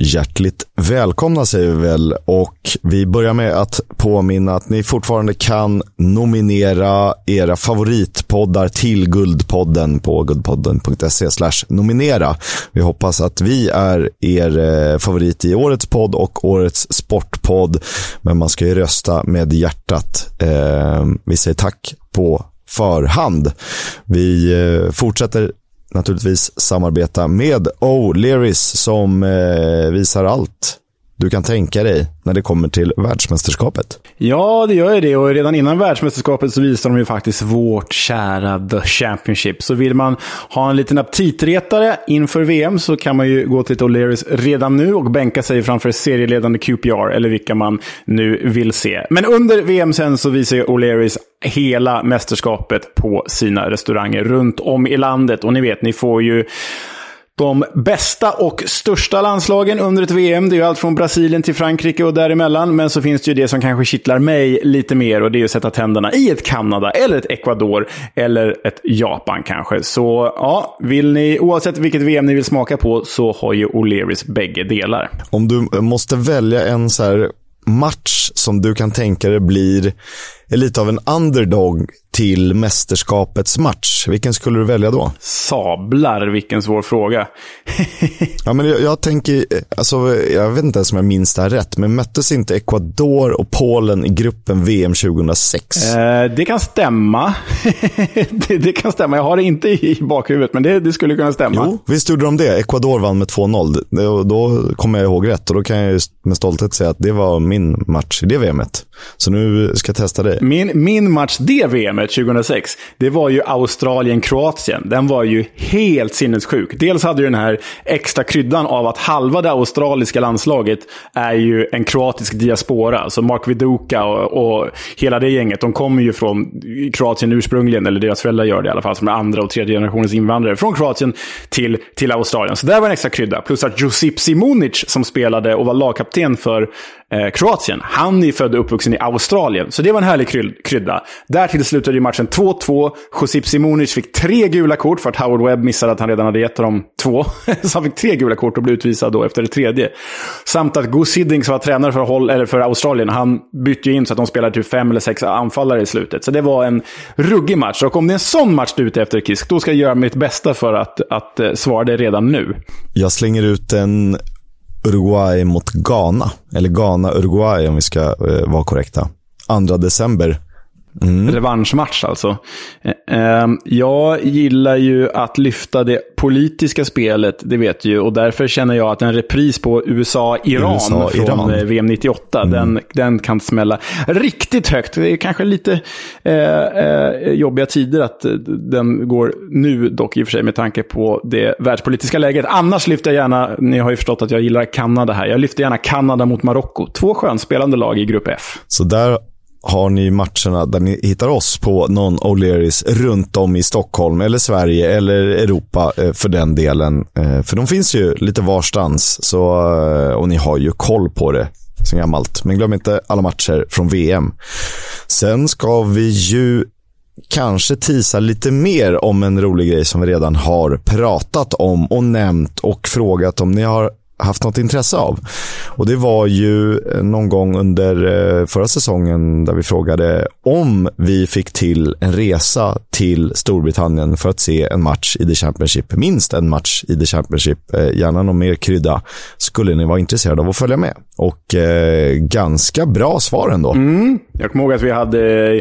Hjärtligt välkomna säger vi väl och vi börjar med att påminna att ni fortfarande kan nominera era favoritpoddar till Guldpodden på guldpodden.se nominera. Vi hoppas att vi är er eh, favorit i årets podd och årets sportpodd. Men man ska ju rösta med hjärtat. Eh, vi säger tack på förhand. Vi eh, fortsätter naturligtvis samarbeta med O'Learys som eh, visar allt du kan tänka dig när det kommer till världsmästerskapet. Ja, det gör ju det. Och redan innan världsmästerskapet så visar de ju faktiskt vårt kära The Championship. Så vill man ha en liten aptitretare inför VM så kan man ju gå till O'Learys redan nu och bänka sig framför serieledande QPR, eller vilka man nu vill se. Men under VM sen så visar ju O'Learys hela mästerskapet på sina restauranger runt om i landet. Och ni vet, ni får ju de bästa och största landslagen under ett VM. Det är ju allt från Brasilien till Frankrike och däremellan. Men så finns det ju det som kanske kittlar mig lite mer och det är att sätta tänderna i ett Kanada, eller ett Ecuador, eller ett Japan kanske. Så ja, vill ni, oavsett vilket VM ni vill smaka på, så har ju O'Learys bägge delar. Om du måste välja en så här match som du kan tänka dig blir lite av en underdog till mästerskapets match. Vilken skulle du välja då? Sablar, vilken svår fråga. ja, men jag, jag, tänker, alltså, jag vet inte ens om jag minns det här rätt, men möttes inte Ecuador och Polen i gruppen VM 2006? Eh, det kan stämma. det, det, kan stämma. Jag har det inte i bakhuvudet, men det, det skulle kunna stämma. Jo, visst gjorde de det. Ecuador vann med 2-0. Då, då kommer jag ihåg rätt och då kan jag med stolthet säga att det var min match i det VMet. Så nu ska jag testa dig. Min, min match det VMet 2006, det var ju Australien-Kroatien. Den var ju helt sinnessjuk. Dels hade ju den här extra kryddan av att halva det australiska landslaget är ju en kroatisk diaspora. Så Mark Viduka och, och hela det gänget, de kommer ju från Kroatien ursprungligen, eller deras föräldrar gör det i alla fall, som är andra och tredje generationens invandrare. Från Kroatien till, till Australien. Så där var en extra krydda. Plus att Josip Simunic som spelade och var lagkapten för eh, Kroatien, han är född och uppvuxen i Australien. Så det var en härlig krydda. Därtill slutade ju matchen 2-2. Josip Simunic fick tre gula kort för att Howard Webb missade att han redan hade gett dem två. så han fick tre gula kort och blev utvisad då efter det tredje. Samt att Gus Hiddink som var tränare för, Hol eller för Australien, han bytte ju in så att de spelade typ fem eller sex anfallare i slutet. Så det var en ruggig match. Och om det är en sån match du är ute efter Kisk, då ska jag göra mitt bästa för att, att eh, svara dig redan nu. Jag slänger ut en Uruguay mot Ghana. Eller Ghana-Uruguay om vi ska eh, vara korrekta. 2 december Mm. Revanschmatch alltså. Eh, ehm, jag gillar ju att lyfta det politiska spelet, det vet du ju. Och därför känner jag att en repris på USA-Iran USA, från Iran. Eh, VM 98, mm. den, den kan smälla riktigt högt. Det är kanske lite eh, eh, jobbiga tider att den går nu, dock i och för sig med tanke på det världspolitiska läget. Annars lyfter jag gärna, ni har ju förstått att jag gillar Kanada här, jag lyfter gärna Kanada mot Marocko. Två skönspelande lag i grupp F. Så där har ni matcherna där ni hittar oss på någon O'Learys runt om i Stockholm eller Sverige eller Europa eh, för den delen. Eh, för de finns ju lite varstans så, eh, och ni har ju koll på det sen gammalt. Men glöm inte alla matcher från VM. Sen ska vi ju kanske tisa lite mer om en rolig grej som vi redan har pratat om och nämnt och frågat om ni har haft något intresse av. Och det var ju eh, någon gång under eh, förra säsongen där vi frågade om vi fick till en resa till Storbritannien för att se en match i The Championship. Minst en match i The Championship. Eh, gärna någon mer krydda. Skulle ni vara intresserade av att följa med? Och eh, ganska bra svar ändå. Mm. Jag kommer ihåg att vi hade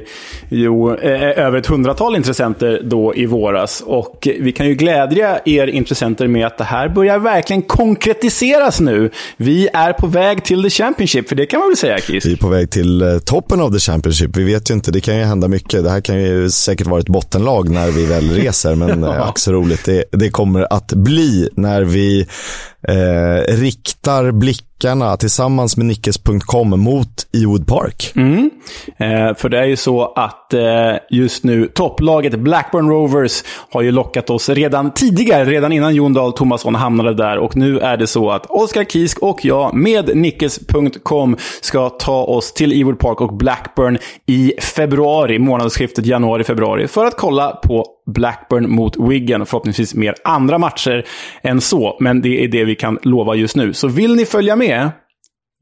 jo, över ett hundratal intressenter då i våras. Och vi kan ju glädja er intressenter med att det här börjar verkligen konkretiseras lanseras nu. Vi är på väg till the Championship, för det kan man väl säga, Chris? Vi är på väg till eh, toppen av the Championship. Vi vet ju inte, det kan ju hända mycket. Det här kan ju säkert vara ett bottenlag när vi väl reser, men ja. ack så roligt det, det kommer att bli när vi eh, riktar backarna tillsammans med Nickes.com mot Ewood Park. Mm. Eh, för det är ju så att eh, just nu topplaget Blackburn Rovers har ju lockat oss redan tidigare, redan innan Jon Dahl Tomasson hamnade där. Och nu är det så att Oskar Kisk och jag med Nickes.com ska ta oss till Ewood Park och Blackburn i februari, månadsskiftet januari-februari, för att kolla på Blackburn mot Wigan. Förhoppningsvis mer andra matcher än så, men det är det vi kan lova just nu. Så vill ni följa med,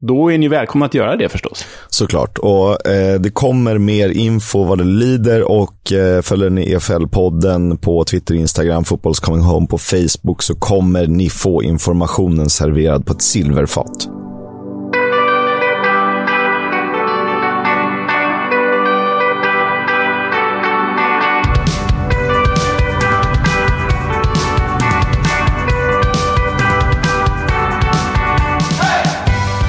då är ni välkomna att göra det förstås. Såklart. Och eh, Det kommer mer info vad det lider och eh, följer ni EFL-podden på Twitter, Instagram, Fotbolls Coming Home på Facebook så kommer ni få informationen serverad på ett silverfat.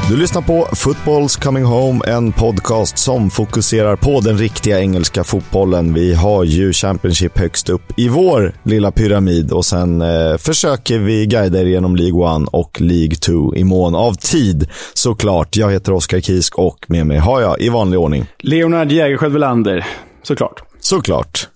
Du lyssnar på Footballs Coming Home, en podcast som fokuserar på den riktiga engelska fotbollen. Vi har ju Championship högst upp i vår lilla pyramid och sen eh, försöker vi guida er genom League 1 och League 2 i mån av tid. Såklart, jag heter Oskar Kisk och med mig har jag i vanlig ordning Leonard Jägerskiöld Welander, såklart. Såklart.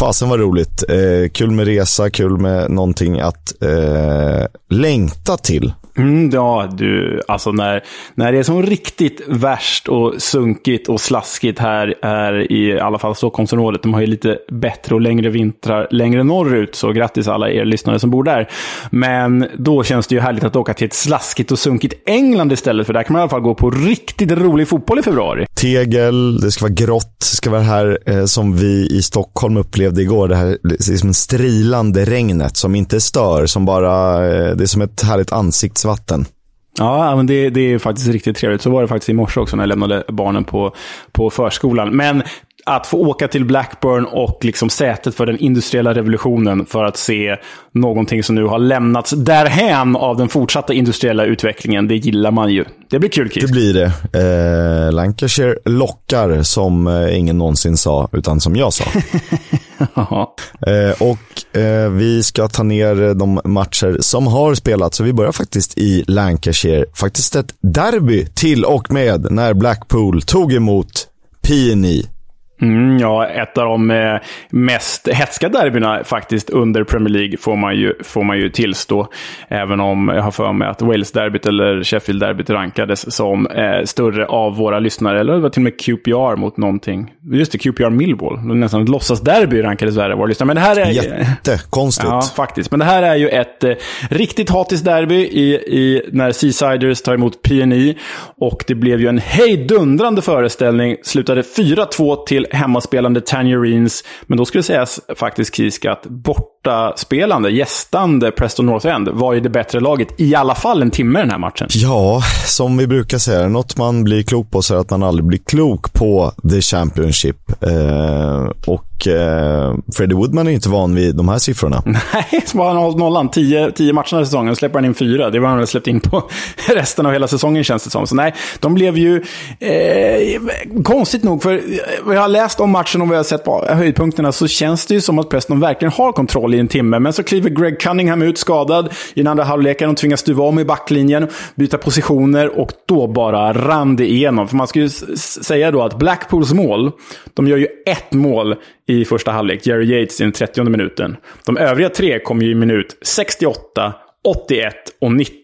Fasen var roligt. Eh, kul med resa, kul med någonting att eh, längta till. Mm, ja, du, alltså när, när det är som riktigt värst och sunkigt och slaskigt här, här i alla fall Stockholmsområdet. De har ju lite bättre och längre vintrar längre norrut, så grattis alla er lyssnare som bor där. Men då känns det ju härligt att åka till ett slaskigt och sunkigt England istället, för där kan man i alla fall gå på riktigt rolig fotboll i februari. Tegel, det ska vara grått, det ska vara det här eh, som vi i Stockholm upplevde igår. Det här liksom strilande regnet som inte stör, som bara, eh, det är som ett härligt dricksvatten. Ja, men det, det är faktiskt riktigt trevligt. Så var det faktiskt i morse också när jag lämnade barnen på, på förskolan. Men att få åka till Blackburn och liksom sätet för den industriella revolutionen för att se någonting som nu har lämnats därhän av den fortsatta industriella utvecklingen, det gillar man ju. Det blir kul, Chris. Det blir det. Eh, Lancashire lockar, som eh, ingen någonsin sa, utan som jag sa. eh, och eh, vi ska ta ner de matcher som har spelats, så vi börjar faktiskt i Lancashire. Faktiskt ett derby till och med när Blackpool tog emot PNI. Mm, ja, ett av de eh, mest hetska derbyna faktiskt under Premier League får man ju, får man ju tillstå. Även om jag har för mig att Wales-derbyt eller Sheffield-derbyt rankades som eh, större av våra lyssnare. Eller det var till och med QPR mot någonting. Just det, QPR Millwall. Nästan ett låtsasderby rankades värre av våra lyssnare. Men det här är... Jättekonstigt. Ja, faktiskt. Men det här är ju ett eh, riktigt hatiskt derby i, i, när Seasiders tar emot PNI. Och det blev ju en hejdundrande föreställning. Slutade 4-2 till hemmaspelande Tangerines. Men då skulle sägas faktiskt Kisk att bortaspelande, gästande Preston North End var ju det bättre laget i alla fall en timme den här matchen. Ja, som vi brukar säga, något man blir klok på så är att man aldrig blir klok på The Championship. Eh, och eh, Freddie Woodman är inte van vid de här siffrorna. Nej, så han hållit nollan. Tio, tio matcher den här säsongen, släpper han in fyra. Det var han släppt in på resten av hela säsongen känns det som. Så nej, de blev ju eh, konstigt nog, för jag har läst om matchen och vad jag har sett på höjdpunkterna så känns det ju som att Preston verkligen har kontroll i en timme. Men så kliver Greg Cunningham ut skadad i den andra halvleken och tvingas stuva om i backlinjen, byta positioner och då bara rann det igenom. För man skulle säga då att Blackpools mål, de gör ju ett mål i första halvlek. Jerry Yates i den 30 minuten. De övriga tre kom ju i minut 68, 81 och 90.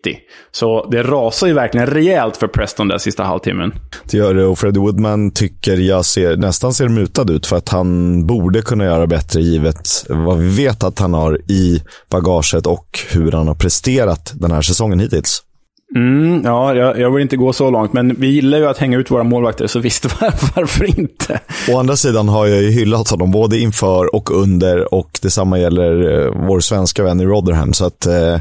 Så det rasar ju verkligen rejält för Preston där sista halvtimmen. Det gör det och Freddie Woodman tycker jag ser, nästan ser mutad ut för att han borde kunna göra bättre givet vad vi vet att han har i bagaget och hur han har presterat den här säsongen hittills. Mm, ja, jag, jag, vill inte gå så långt, men vi gillar ju att hänga ut våra målvakter, så visst, varför inte? Å andra sidan har jag ju hyllat honom både inför och under och detsamma gäller eh, vår svenska vän i Rotherham. Så att eh,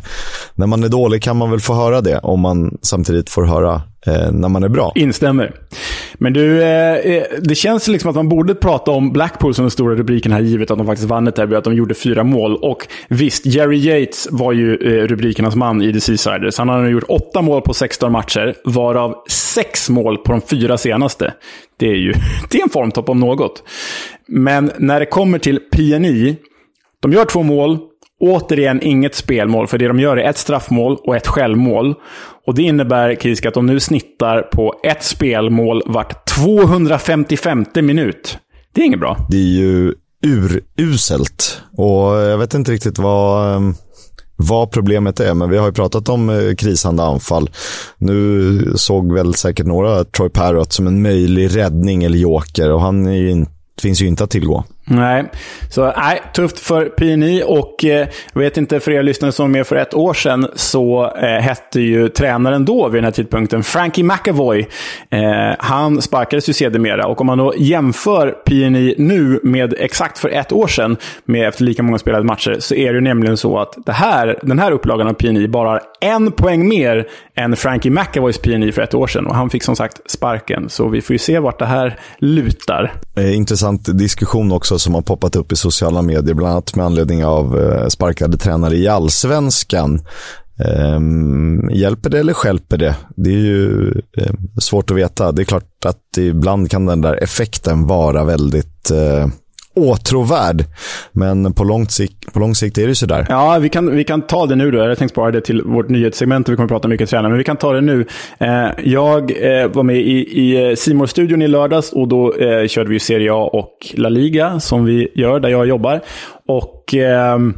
när man är dålig kan man väl få höra det, om man samtidigt får höra Eh, när man är bra. Instämmer. Men du, eh, eh, det känns liksom att man borde prata om Blackpool som den stora rubriken här, givet att de faktiskt vann ett derby, att de gjorde fyra mål. Och visst, Jerry Yates var ju eh, rubrikernas man i The Seasiders. Han har nu gjort åtta mål på 16 matcher, varav sex mål på de fyra senaste. Det är ju det är en formtopp om något. Men när det kommer till PNI, de gör två mål, Återigen inget spelmål, för det de gör är ett straffmål och ett självmål. Och det innebär, Kisk, att de nu snittar på ett spelmål vart 255 minut. Det är inget bra. Det är ju uruselt. Och jag vet inte riktigt vad, ehm, vad problemet är, men vi har ju pratat om eh, krisande anfall. Nu såg väl säkert några Troy Parrott som en möjlig räddning eller joker och han är ju finns ju inte att tillgå. Nej, så nej, tufft för PNI och eh, jag vet inte för er lyssnare som var med för ett år sedan så eh, hette ju tränaren då vid den här tidpunkten Frankie McAvoy. Eh, han sparkades ju sedermera och om man då jämför PNI nu med exakt för ett år sedan med efter lika många spelade matcher så är det ju nämligen så att det här, den här upplagan av PNI bara har en poäng mer än Frankie McAvoys PNI för ett år sedan och han fick som sagt sparken. Så vi får ju se vart det här lutar. Eh, intressant diskussion också som har poppat upp i sociala medier, bland annat med anledning av eh, sparkade tränare i allsvenskan. Um, hjälper det eller skälper det? Det är ju eh, svårt att veta. Det är klart att ibland kan den där effekten vara väldigt eh, åtråvärd. Men på lång, sikt, på lång sikt är det ju sådär. Ja, vi kan, vi kan ta det nu då. Jag tänkte spara det till vårt nyhetssegment. Vi kommer att prata mycket tränare, men vi kan ta det nu. Eh, jag eh, var med i, eh, simor studion i lördags och då eh, körde vi Serie A och La Liga, som vi gör där jag jobbar. Och... Ehm,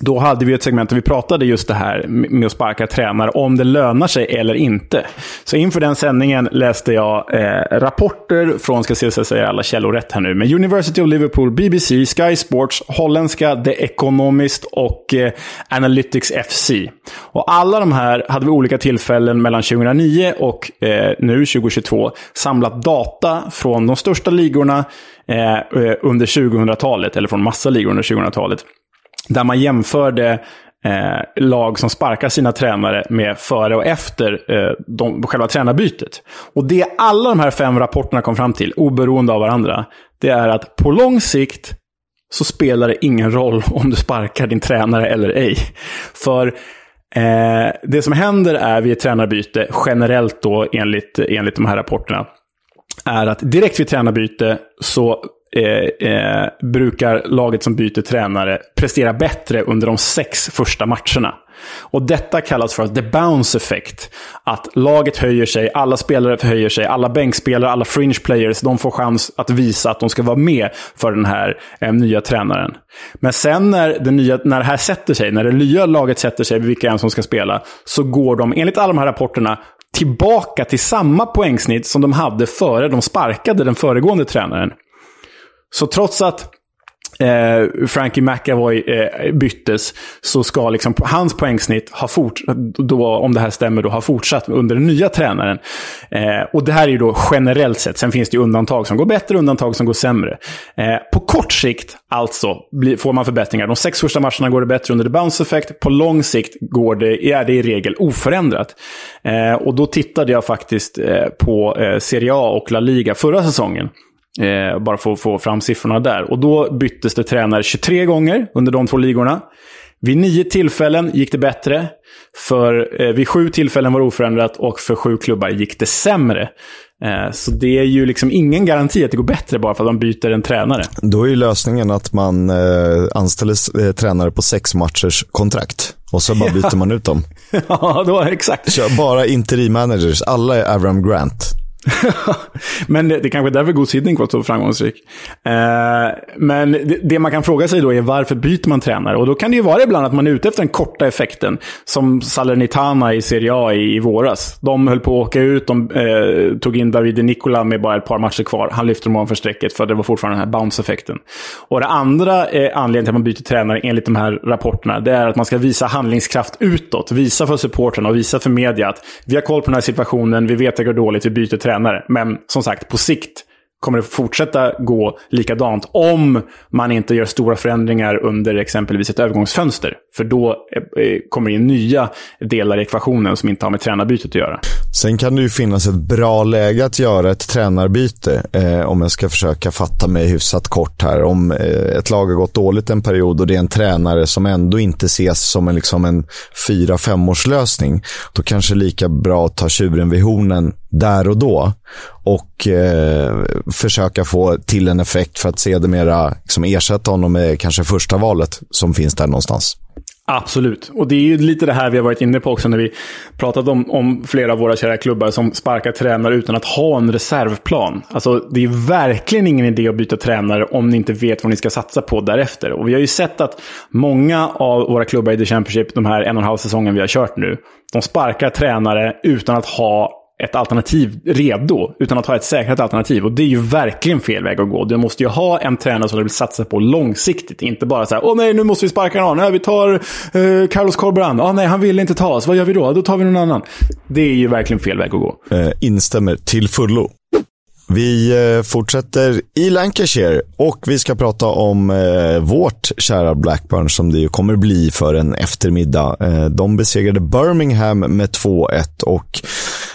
då hade vi ett segment där vi pratade just det här med att sparka tränare, om det lönar sig eller inte. Så inför den sändningen läste jag eh, rapporter från, ska se så jag säger alla källor rätt här nu, men University of Liverpool, BBC, Sky Sports, holländska The Economist och eh, Analytics FC. Och alla de här hade vid olika tillfällen mellan 2009 och eh, nu, 2022, samlat data från de största ligorna eh, eh under 2000-talet, eller från massa ligor under 2000-talet. Där man jämförde eh, lag som sparkar sina tränare med före och efter eh, de, själva tränarbytet. Och det alla de här fem rapporterna kom fram till, oberoende av varandra, det är att på lång sikt så spelar det ingen roll om du sparkar din tränare eller ej. För eh, det som händer är vid ett tränarbyte, generellt då enligt, enligt de här rapporterna, är att direkt vid tränarbyte så eh, eh, brukar laget som byter tränare prestera bättre under de sex första matcherna. Och detta kallas för the bounce effect. Att laget höjer sig, alla spelare höjer sig, alla bänkspelare, alla fringe players, de får chans att visa att de ska vara med för den här eh, nya tränaren. Men sen när det, nya, när det här sätter sig, när det nya laget sätter sig, vilka än som ska spela, så går de, enligt alla de här rapporterna, tillbaka till samma poängsnitt som de hade före de sparkade den föregående tränaren. Så trots att eh, Frankie McAvoy eh, byttes så ska liksom hans poängsnitt ha fortsatt, då, om det här stämmer, då ha fortsatt under den nya tränaren. Eh, och det här är ju då generellt sett. Sen finns det ju undantag som går bättre, och undantag som går sämre. Eh, på kort sikt, alltså, blir, får man förbättringar. De sex första matcherna går det bättre under the bounce effect. På lång sikt går det, är det i regel oförändrat. Eh, och då tittade jag faktiskt eh, på eh, Serie A och La Liga förra säsongen. Eh, bara för att få fram siffrorna där. Och då byttes det tränare 23 gånger under de två ligorna. Vid nio tillfällen gick det bättre. För, eh, vid sju tillfällen var det oförändrat och för sju klubbar gick det sämre. Eh, så det är ju liksom ingen garanti att det går bättre bara för att man byter en tränare. Då är ju lösningen att man eh, anställer eh, tränare på sex matchers kontrakt. Och så bara byter man ut dem. ja, då, exakt. Kör bara interim managers. Alla är Avram Grant. men det, det kanske är därför God Sidning var så framgångsrik. Eh, men det, det, man kan fråga sig då är varför byter man tränare? Och då kan det ju vara ibland att man är ute efter den korta effekten. Som Salernitana i Serie A i, i våras. De höll på att åka ut, de eh, tog in Davide Nicola med bara ett par matcher kvar. Han lyfte dem ovanför strecket för det var fortfarande den här bounce-effekten. Och det andra eh, anledningen till att man byter tränare enligt de här rapporterna, det är att man ska visa handlingskraft utåt. Visa för supportrarna och visa för media att vi har koll på den här situationen, vi vet att det går dåligt, vi byter tränare tränare. Men som sagt, på sikt kommer det fortsätta gå likadant om man inte gör stora förändringar under exempelvis ett övergångsfönster. För då eh, eh, kommer det in nya delar i ekvationen som inte har med tränarbytet att göra. Sen kan det ju finnas ett bra läge att göra ett tränarbyte, eh, om jag ska försöka fatta mig hyfsat kort här. Om eh, ett lag har gått dåligt en period och det är en tränare som ändå inte ses som en, liksom en fyra femårslösning, då kanske det är lika bra att ta tjuren vid hornen där och då och eh, försöka få till en effekt för att sedermera liksom ersätta honom med kanske första valet som finns där någonstans. Absolut. Och det är ju lite det här vi har varit inne på också när vi pratat om, om flera av våra kära klubbar som sparkar tränare utan att ha en reservplan. Alltså, det är verkligen ingen idé att byta tränare om ni inte vet vad ni ska satsa på därefter. Och vi har ju sett att många av våra klubbar i The Championship, de här en och en halv säsongen vi har kört nu, de sparkar tränare utan att ha ett alternativ redo, utan att ha ett säkrat alternativ. Och det är ju verkligen fel väg att gå. Du måste ju ha en tränare som du vill satsa på långsiktigt. Inte bara så här, åh nej, nu måste vi sparka någon. Nej, vi tar eh, Carlos Corberan. Åh ah, nej, han vill inte ta oss. Vad gör vi då? Då tar vi någon annan. Det är ju verkligen fel väg att gå. Eh, instämmer till fullo. Vi eh, fortsätter i Lancashire och vi ska prata om eh, vårt kära Blackburn som det ju kommer bli för en eftermiddag. Eh, de besegrade Birmingham med 2-1 och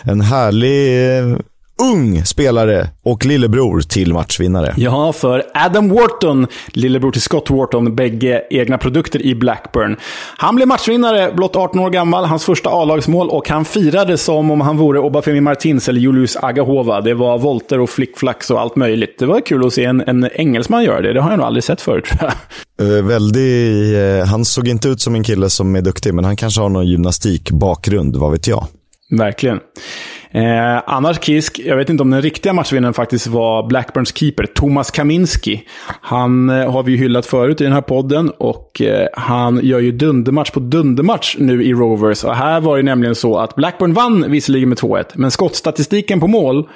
en härlig ung spelare och lillebror till matchvinnare. Ja, för Adam Wharton, lillebror till Scott Wharton, bägge egna produkter i Blackburn. Han blev matchvinnare, blott 18 år gammal, hans första A-lagsmål och han firade som om han vore Obafemi Martins eller Julius Agahova. Det var volter och flickflacks och allt möjligt. Det var kul att se en, en engelsman göra det. Det har jag nog aldrig sett förut, tror jag. Uh, väldigt, uh, han såg inte ut som en kille som är duktig, men han kanske har någon gymnastikbakgrund, vad vet jag. Verkligen. Eh, annars Kisk, jag vet inte om den riktiga matchvinnaren faktiskt var Blackburns keeper, Thomas Kaminski. Han eh, har vi ju hyllat förut i den här podden och eh, han gör ju dundermatch på dundermatch nu i Rovers. Och här var det nämligen så att Blackburn vann visserligen med 2-1, men skottstatistiken på mål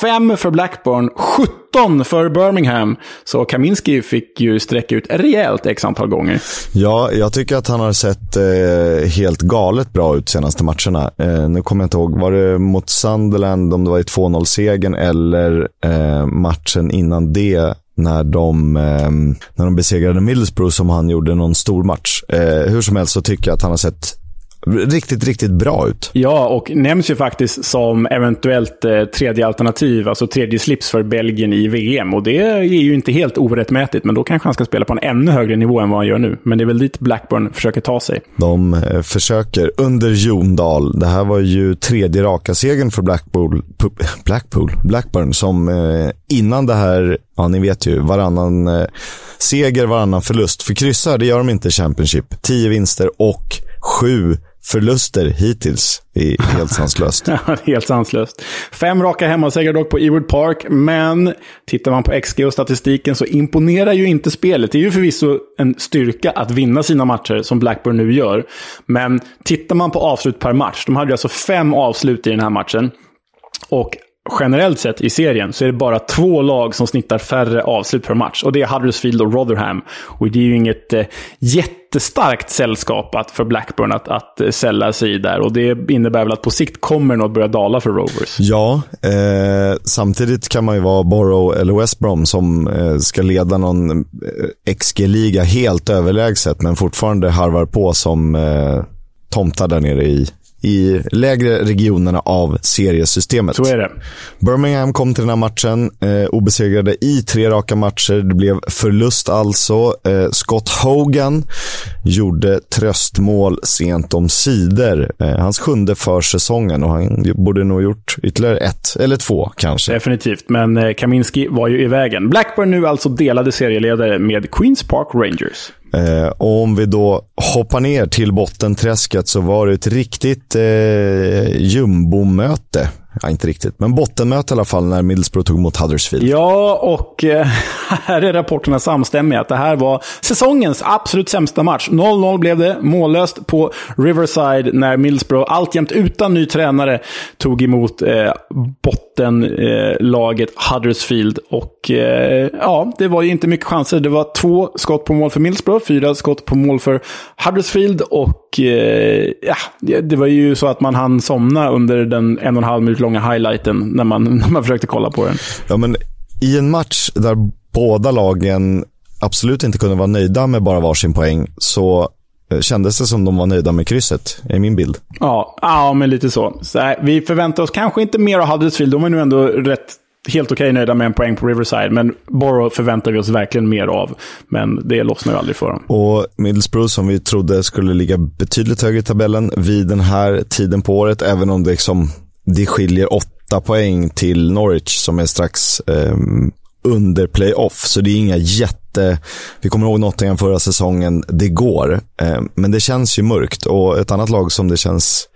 Fem för Blackburn, 17 för Birmingham. Så Kaminski fick ju sträcka ut rejält x antal gånger. Ja, jag tycker att han har sett eh, helt galet bra ut senaste matcherna. Eh, nu kommer jag inte ihåg, var det mot Sunderland, om det var i 2-0-segern eller eh, matchen innan det när de, eh, när de besegrade Middlesbrough som han gjorde någon stor match. Eh, hur som helst så tycker jag att han har sett riktigt, riktigt bra ut. Ja, och nämns ju faktiskt som eventuellt eh, tredje alternativ, alltså tredje slips för Belgien i VM. Och det är ju inte helt orättmätigt, men då kanske han ska spela på en ännu högre nivå än vad han gör nu. Men det är väl dit Blackburn försöker ta sig. De eh, försöker under Jondal. Det här var ju tredje raka segern för Blackpool, Blackpool, Blackburn, som eh, innan det här, ja ni vet ju, varannan eh, seger, varannan förlust. För kryssar, det gör de inte i Championship. Tio vinster och sju förluster hittills är helt sanslöst. ja, helt sanslöst. Fem raka hemmasegrar dock på Ewood Park, men tittar man på XG och statistiken så imponerar ju inte spelet. Det är ju förvisso en styrka att vinna sina matcher, som Blackburn nu gör. Men tittar man på avslut per match, de hade alltså fem avslut i den här matchen. Och generellt sett i serien så är det bara två lag som snittar färre avslut per match. Och det är Huddersfield och Rotherham. Och det är ju inget eh, jättestarkt sällskap att, för Blackburn att, att eh, sälja sig i där. Och det innebär väl att på sikt kommer något börja dala för Rovers. Ja, eh, samtidigt kan man ju vara Borough eller West Brom som eh, ska leda någon eh, XG-liga helt överlägset, men fortfarande harvar på som eh, tomtar där nere i, i lägre regionerna av seriesystemet. Så är det. Birmingham kom till den här matchen eh, obesegrade i tre raka matcher. Det blev förlust alltså. Eh, Scott Hogan gjorde tröstmål sent om sidor. Eh, hans sjunde för säsongen och han borde nog gjort ytterligare ett eller två kanske. Definitivt, men eh, Kaminski var ju i vägen. Blackburn nu alltså delade serieledare med Queens Park Rangers. Eh, och om vi då hoppar ner till bottenträsket så var det ett riktigt eh, jumbomöte. Ja, inte riktigt, men bottenmöte i alla fall när Middlesbrough tog emot Huddersfield. Ja, och eh, här är rapporterna samstämmiga. Att det här var säsongens absolut sämsta match. 0-0 blev det, mållöst på Riverside när Middlesbrough, alltjämt utan ny tränare, tog emot eh, bottenlaget eh, Huddersfield. Och eh, ja, det var ju inte mycket chanser. Det var två skott på mål för Middlesbrough, fyra skott på mål för Huddersfield och eh, ja, det var ju så att man hann somna under den en och en halv minut långa highlighten när man, när man försökte kolla på den. Ja, men i en match där båda lagen absolut inte kunde vara nöjda med bara varsin poäng så eh, kändes det som de var nöjda med krysset, är min bild. Ja, ja men lite så. så här, vi förväntar oss kanske inte mer av Huddersfield. De är nu ändå rätt helt okej okay, nöjda med en poäng på Riverside. Men Borough förväntar vi oss verkligen mer av. Men det lossnar ju aldrig för dem. Och Middlesbrough som vi trodde skulle ligga betydligt högre i tabellen vid den här tiden på året. Även om det, liksom, det skiljer åtta poäng till Norwich som är strax eh, under playoff. Så det är inga jätte... Vi kommer ihåg Nottingham förra säsongen. Det går. Eh, men det känns ju mörkt. Och ett annat lag som det känns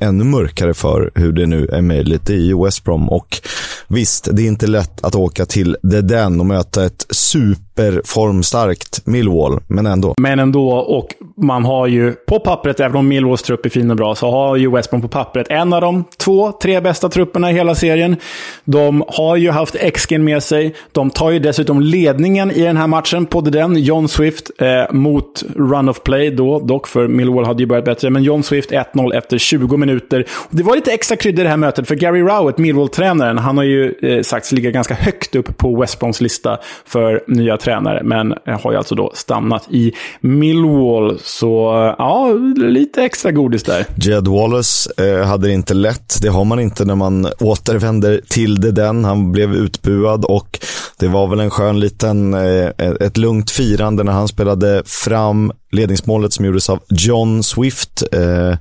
ännu mörkare för hur det nu är möjligt. Det är ju West Brom. Och visst, det är inte lätt att åka till The Den och möta ett super Formstarkt Millwall, men ändå. Men ändå, och man har ju på pappret, även om Millwalls trupp är fin och bra, så har ju West Brom på pappret en av de två, tre bästa trupperna i hela serien. De har ju haft XG med sig. De tar ju dessutom ledningen i den här matchen, på den. John Swift eh, mot Run of Play då, dock för Millwall hade ju börjat bättre. Men John Swift 1-0 efter 20 minuter. Det var lite extra krydda i det här mötet, för Gary Rowett, Millwall-tränaren, han har ju eh, sagts ligga ganska högt upp på West Broms lista för nya tränare, men har ju alltså då stannat i Millwall. Så eh, ja, lite extra godis där. Jed Wallace eh, hade det inte lätt. Det har man inte när man återvänder till det den. Han blev utbuad och det var väl en skön liten, eh, ett lugnt firande när han spelade fram ledningsmålet som gjordes av John Swift. Eh,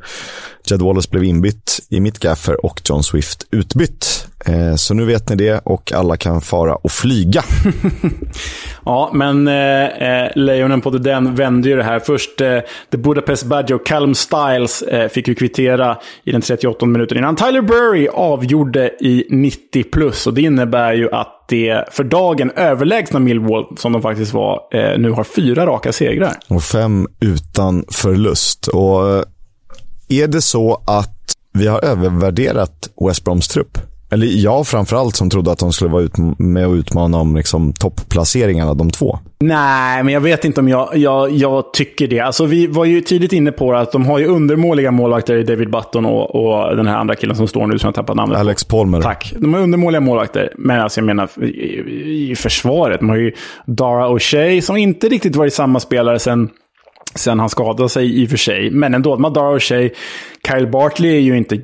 Jed Wallace blev inbytt i mitt gaffer och John Swift utbytt. Eh, så nu vet ni det och alla kan fara och flyga. ja, men eh, eh lejonen på den vände ju det här. Först eh, The Budapest Badger och Calum Styles eh, fick ju kvittera i den 38 minuten innan Tyler Burry avgjorde i 90 plus. Och det innebär ju att det för dagen överlägsna Millwall, som de faktiskt var, eh, nu har fyra raka segrar. Och fem utan förlust. Och eh, är det så att vi har övervärderat West Broms trupp? Eller jag framförallt som trodde att de skulle vara ut med och utmana om liksom, topplaceringarna, de två. Nej, men jag vet inte om jag, jag, jag tycker det. Alltså, vi var ju tidigt inne på att de har ju undermåliga målvakter i David Button och, och den här andra killen som står nu som jag tappat namnet Alex Palmer. Tack. De har undermåliga målvakter. Men alltså, jag menar i, i försvaret. De har ju Dara O'Shea som inte riktigt varit samma spelare sen Sen han skadade sig i och för sig. Men ändå, Madara O'Shea, Kyle Bartley är ju inte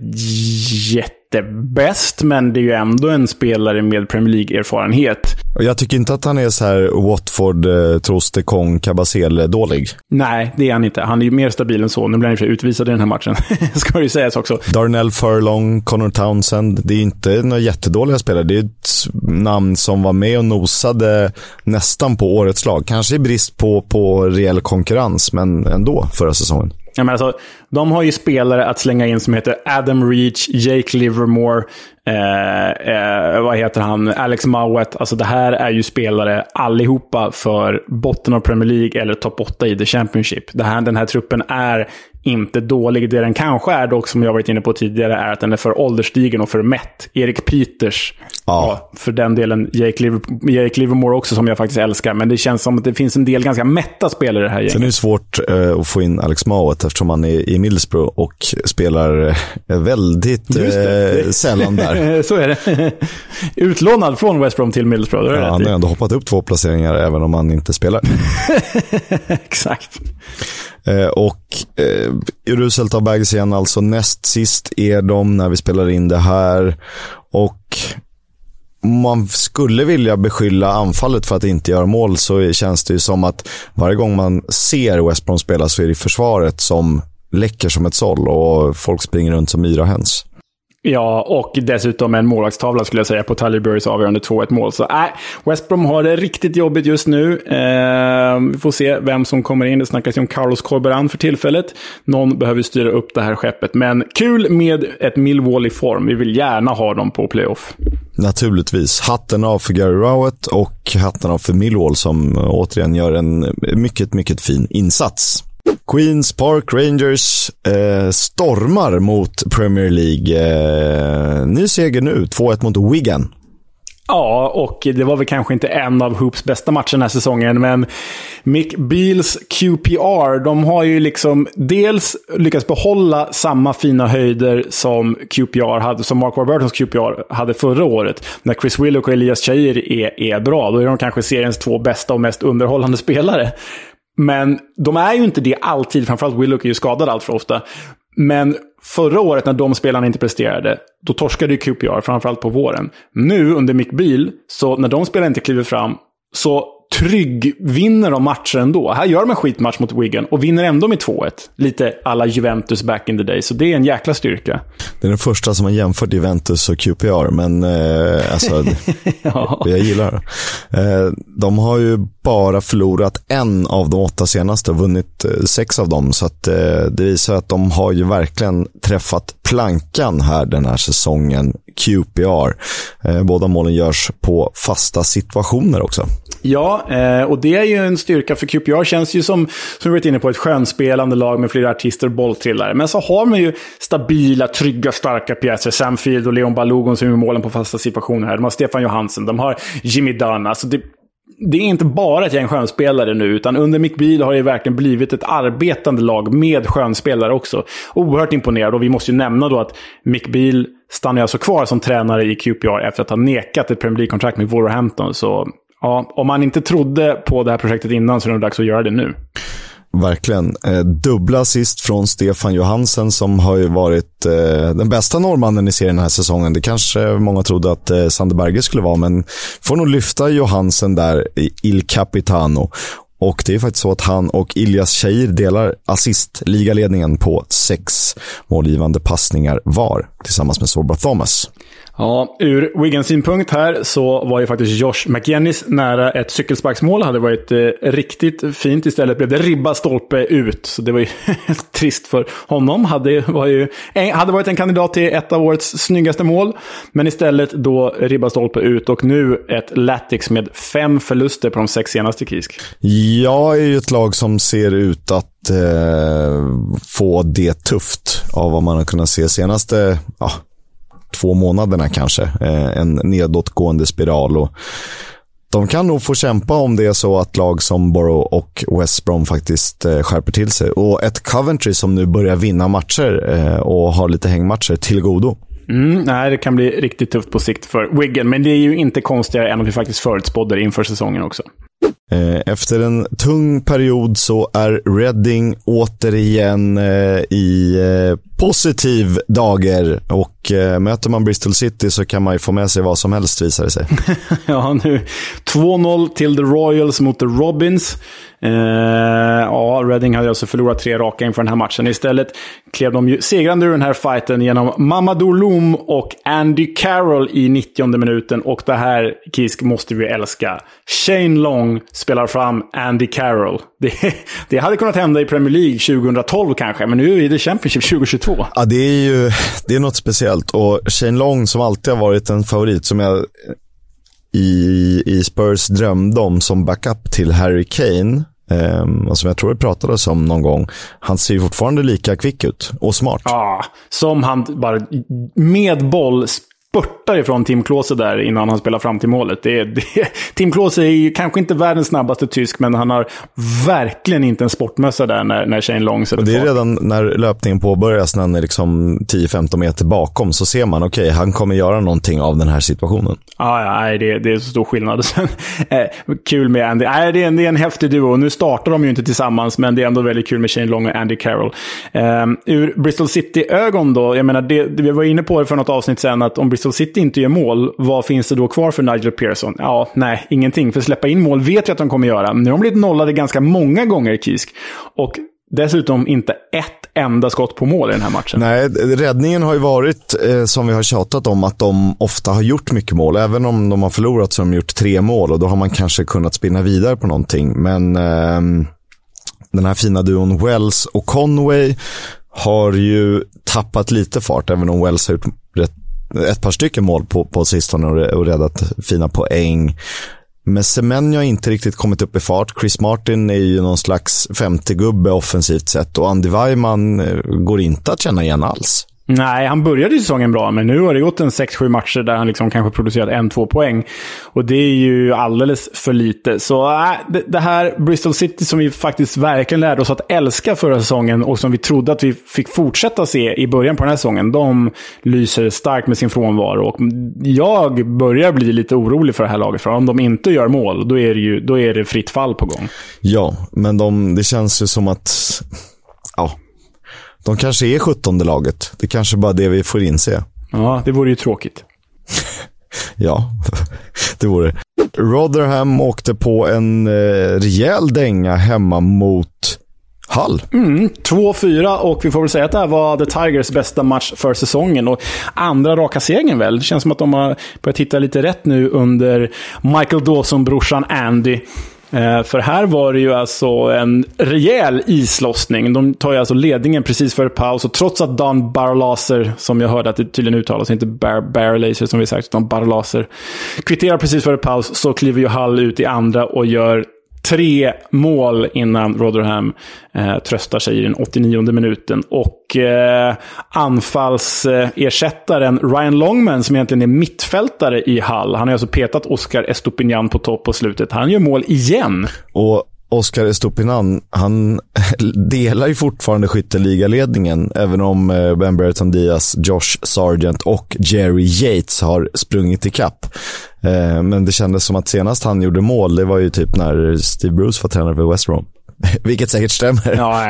jätte jättebäst, men det är ju ändå en spelare med Premier League-erfarenhet. Jag tycker inte att han är så här Watford, eh, Troste, Kong, Kabasele-dålig. Nej, det är han inte. Han är ju mer stabil än så. Nu blir han ju utvisad i den här matchen, ska det ju sägas också. Darnell Furlong, Connor Townsend. Det är inte några jättedåliga spelare. Det är ett namn som var med och nosade nästan på årets lag. Kanske i brist på, på reell konkurrens, men ändå förra säsongen. Jag menar, alltså, de har ju spelare att slänga in som heter Adam Reach, Jake Livermore, eh, eh, vad heter han, Alex Mowat. Alltså det här är ju spelare allihopa för botten av Premier League eller topp 8 i The Championship. Det här, den här truppen är inte dålig. Det den kanske är dock, som jag varit inne på tidigare, är att den är för ålderstigen och för mätt. Erik Peters, ja. ja för den delen Jake, Liver Jake Livermore också, som jag faktiskt älskar. Men det känns som att det finns en del ganska mätta spelare i det här gänget. Sen är det svårt uh, att få in Alex Mowat eftersom han är i Middlesbrough och spelar uh, väldigt uh, sällan där. Så är det. Utlånad från West Brom till Middlesbrough. Ja, han har ändå hoppat upp två placeringar även om han inte spelar. Exakt. Eh, och eh, uruselt av Bags igen, alltså näst sist är de när vi spelar in det här. Och man skulle vilja beskylla anfallet för att inte göra mål så känns det ju som att varje gång man ser West Brom spela så är det försvaret som läcker som ett såll och folk springer runt som yra höns. Ja, och dessutom en målvaktstavla skulle jag säga på Tallyburys avgörande 2-1 mål. Så äh, West Brom har det riktigt jobbigt just nu. Eh, vi får se vem som kommer in. Det snackas ju om Carlos Corberan för tillfället. Någon behöver styra upp det här skeppet. Men kul med ett Millwall i form. Vi vill gärna ha dem på playoff. Naturligtvis. Hatten av för Gary Rowett och hatten av för Millwall som eh, återigen gör en mycket, mycket fin insats. Queens Park Rangers eh, stormar mot Premier League. Eh, ny seger nu, 2-1 mot Wigan. Ja, och det var väl kanske inte en av Hoops bästa matcher den här säsongen, men Mick Beals QPR, de har ju liksom dels lyckats behålla samma fina höjder som QPR hade, som Mark Warburtons QPR hade förra året. När Chris Willock och Elias Cheir är, är bra, då är de kanske seriens två bästa och mest underhållande spelare. Men de är ju inte det alltid, framförallt Willock är ju skadad allt för ofta. Men förra året när de spelarna inte presterade, då torskade ju QPR, framförallt på våren. Nu under Mick Beal, så när de spelarna inte kliver fram, så trygg vinner de matcher ändå. Här gör de en skitmatch mot Wigan och vinner ändå med 2-1. Lite alla Juventus back in the day, så det är en jäkla styrka. Det är den första som har jämfört Juventus och QPR, men eh, alltså, ja. det jag gillar. Eh, de har ju bara förlorat en av de åtta senaste och vunnit eh, sex av dem, så att, eh, det visar att de har ju verkligen träffat plankan här den här säsongen, QPR. Eh, båda målen görs på fasta situationer också. Ja, eh, och det är ju en styrka för QPR. Känns ju som, som vi varit inne på, ett skönspelande lag med flera artister och bolltrillare. Men så har man ju stabila, trygga, starka pjäser. Sam Field och Leon Balogun som är målen på fasta situationer här. De har Stefan Johansen, de har Jimmy Dunn. Alltså det, det är inte bara ett gäng skönspelare nu, utan under Mick Beal har det verkligen blivit ett arbetande lag med skönspelare också. Oerhört imponerad och vi måste ju nämna då att Mick Beal stannar alltså kvar som tränare i QPR efter att ha nekat ett Premier League-kontrakt med Wolverhampton. Så ja, om man inte trodde på det här projektet innan så är det dags att göra det nu. Verkligen. Eh, dubbla assist från Stefan Johansen som har ju varit eh, den bästa norrmannen i serien den här säsongen. Det kanske många trodde att eh, Sander Berge skulle vara, men får nog lyfta Johansen där i Il Capitano. Och det är faktiskt så att han och Ilias Shair delar assist-ligaledningen på sex målgivande passningar var, tillsammans med Sorba Thomas. Ja, ur Wiggins synpunkt här så var ju faktiskt Josh McGinnis nära ett cykelsparksmål. Hade varit eh, riktigt fint. Istället blev det ribba stolpe ut. Så det var ju trist för honom. Hade, var ju, hade varit en kandidat till ett av årets snyggaste mål. Men istället då ribba stolpe ut och nu ett Latix med fem förluster på de sex senaste Kisk. Jag är ju ett lag som ser ut att eh, få det tufft av vad man har kunnat se senaste ja, två månaderna kanske. Eh, en nedåtgående spiral. Och de kan nog få kämpa om det är så att lag som Borough och West Brom faktiskt eh, skärper till sig. Och ett Coventry som nu börjar vinna matcher eh, och har lite hängmatcher till godo. Mm, nej, det kan bli riktigt tufft på sikt för Wiggen, men det är ju inte konstigare än att vi faktiskt förutspådde det inför säsongen också. Eh, efter en tung period så är Reading återigen eh, i eh, positiv dager och möter man Bristol City så kan man ju få med sig vad som helst visar det sig. ja, nu 2-0 till The Royals mot The Robins. Eh, ja, Reading hade alltså förlorat tre raka inför den här matchen. Istället klev de ju segrande ur den här fighten genom Mamadou Loom och Andy Carroll i 90 minuten. Och det här, Kisk, måste vi älska. Shane Long spelar fram Andy Carroll. Det, det hade kunnat hända i Premier League 2012 kanske, men nu är det Championship 2022. Ja, det är ju det är något speciellt. Och Shane Long som alltid har varit en favorit, som jag i, i Spurs drömde om som backup till Harry Kane. eh, och som jag tror vi pratade om någon gång. Han ser ju fortfarande lika kvick ut och smart. Ja, som han bara med boll spurtar ifrån Tim Klose där innan han spelar fram till målet. Det, det, Tim Klose är kanske inte världens snabbaste tysk, men han har verkligen inte en sportmössa där när, när Shane Long sätter Det är redan när löpningen påbörjas, när han är liksom 10-15 meter bakom, så ser man okej, okay, han kommer göra någonting av den här situationen. Ah, ja, nej, det, det är så stor skillnad. eh, kul med Andy. Nej, det, är en, det är en häftig duo. Nu startar de ju inte tillsammans, men det är ändå väldigt kul med Shane Long och Andy Carroll. Eh, ur Bristol City-ögon då, jag menar, det, vi var inne på det för något avsnitt sen, att om Bristol City inte gör mål, vad finns det då kvar för Nigel Pearson? Ja, nej, ingenting. För släppa in mål vet vi att de kommer göra. Nu har de blivit nollade ganska många gånger i Kisk. Och Dessutom inte ett enda skott på mål i den här matchen. Nej, räddningen har ju varit, eh, som vi har tjatat om, att de ofta har gjort mycket mål. Även om de har förlorat så har de gjort tre mål och då har man kanske kunnat spinna vidare på någonting. Men eh, den här fina duon Wells och Conway har ju tappat lite fart, även om Wells har gjort rätt ett par stycken mål på, på sistone och räddat fina poäng. Men Semenyo har inte riktigt kommit upp i fart. Chris Martin är ju någon slags femte gubbe offensivt sett och Andy Weimann eh, går inte att känna igen alls. Nej, han började säsongen bra, men nu har det gått en 6-7 matcher där han liksom kanske producerat en, två poäng. Och det är ju alldeles för lite. Så äh, det, det, här Bristol City som vi faktiskt verkligen lärde oss att älska förra säsongen och som vi trodde att vi fick fortsätta se i början på den här säsongen, de lyser starkt med sin frånvaro. Och jag börjar bli lite orolig för det här laget, för om de inte gör mål, då är det, ju, då är det fritt fall på gång. Ja, men de, det känns ju som att... De kanske är 17 laget. Det kanske bara det vi får inse. Ja, det vore ju tråkigt. ja, det vore Rotherham åkte på en eh, rejäl dänga hemma mot Hall. Mm, 2-4 och vi får väl säga att det här var The Tigers bästa match för säsongen. Och andra raka segern väl. Det känns som att de har börjat hitta lite rätt nu under Michael Dawson-brorsan Andy. Eh, för här var det ju alltså en rejäl islossning. De tar ju alltså ledningen precis före paus. Och trots att Dan Barlaser, som jag hörde att det tydligen uttalas, inte Bar Barlaser som vi sagt, utan Barlaser, kvitterar precis före paus, så kliver ju Hall ut i andra och gör tre mål innan Rotherham eh, tröstar sig i den 89 minuten. Och eh, anfallsersättaren Ryan Longman, som egentligen är mittfältare i Hall, han har alltså petat Oscar Estopignan på topp på slutet. Han gör mål igen. Och Oscar Estopinan, han delar ju fortfarande skytteligaledningen, även om eh, Ben Brereton Diaz, Josh Sargent och Jerry Yates har sprungit ikapp. Eh, men det kändes som att senast han gjorde mål, det var ju typ när Steve Bruce var tränare för West Brom. Vilket säkert stämmer. Ja,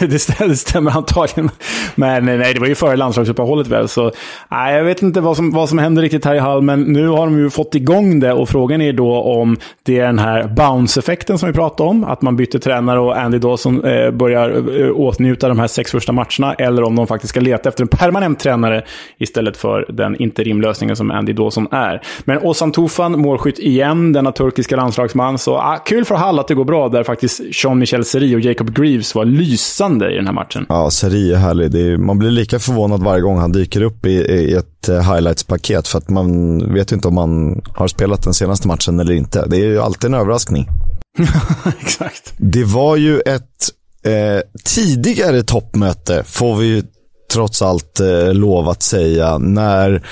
det stämmer, det stämmer antagligen. Men nej, det var ju före landslagsuppehållet väl. Så nej, jag vet inte vad som, vad som händer riktigt här i Hall, men nu har de ju fått igång det. Och frågan är då om det är den här bounce-effekten som vi pratade om. Att man byter tränare och Andy Dawson eh, börjar eh, åtnjuta de här sex första matcherna. Eller om de faktiskt ska leta efter en permanent tränare istället för den interimlösningen som Andy Dawson är. Men Ozan Tufan, målskytt igen, denna turkiska landslagsman. Så ah, kul för Hall att det går bra där faktiskt Jean-Michel Seri och Jacob Greaves var lysande i den här matchen. Ja, Seri är härlig. Är, man blir lika förvånad varje gång han dyker upp i, i ett eh, highlights-paket. För att man vet ju inte om man har spelat den senaste matchen eller inte. Det är ju alltid en överraskning. Exakt. Det var ju ett eh, tidigare toppmöte, får vi ju trots allt eh, lov att säga, när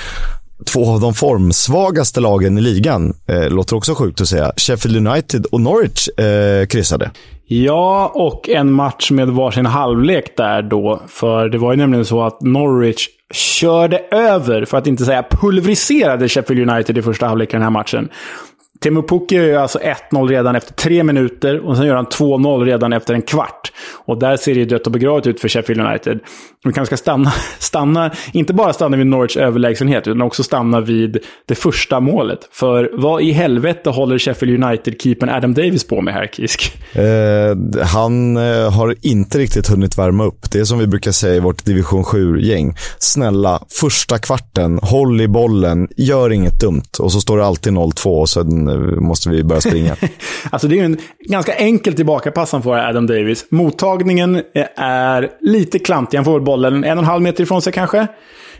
två av de formsvagaste lagen i ligan, eh, låter också sjukt att säga, Sheffield United och Norwich eh, kryssade. Ja, och en match med varsin halvlek där då. För det var ju nämligen så att Norwich körde över, för att inte säga pulveriserade Sheffield United i första halvlek i den här matchen. Temu Pukki gör alltså 1-0 redan efter tre minuter och sen gör han 2-0 redan efter en kvart. Och där ser det ju dött och begravet ut för Sheffield United. Vi kanske ska stanna, stanna, inte bara stanna vid Norwich överlägsenhet, utan också stanna vid det första målet. För vad i helvete håller Sheffield United-keepern Adam Davis på med här, Kisk? Eh, han eh, har inte riktigt hunnit värma upp. Det är som vi brukar säga i vårt division 7-gäng. Snälla, första kvarten, håll i bollen, gör inget dumt. Och så står det alltid 0-2 och sen eh, måste vi börja springa. alltså det är en ganska enkel tillbakapass han får, Adam Davis. Mottagningen är lite klantig. Han får bollen en och en halv meter ifrån sig kanske.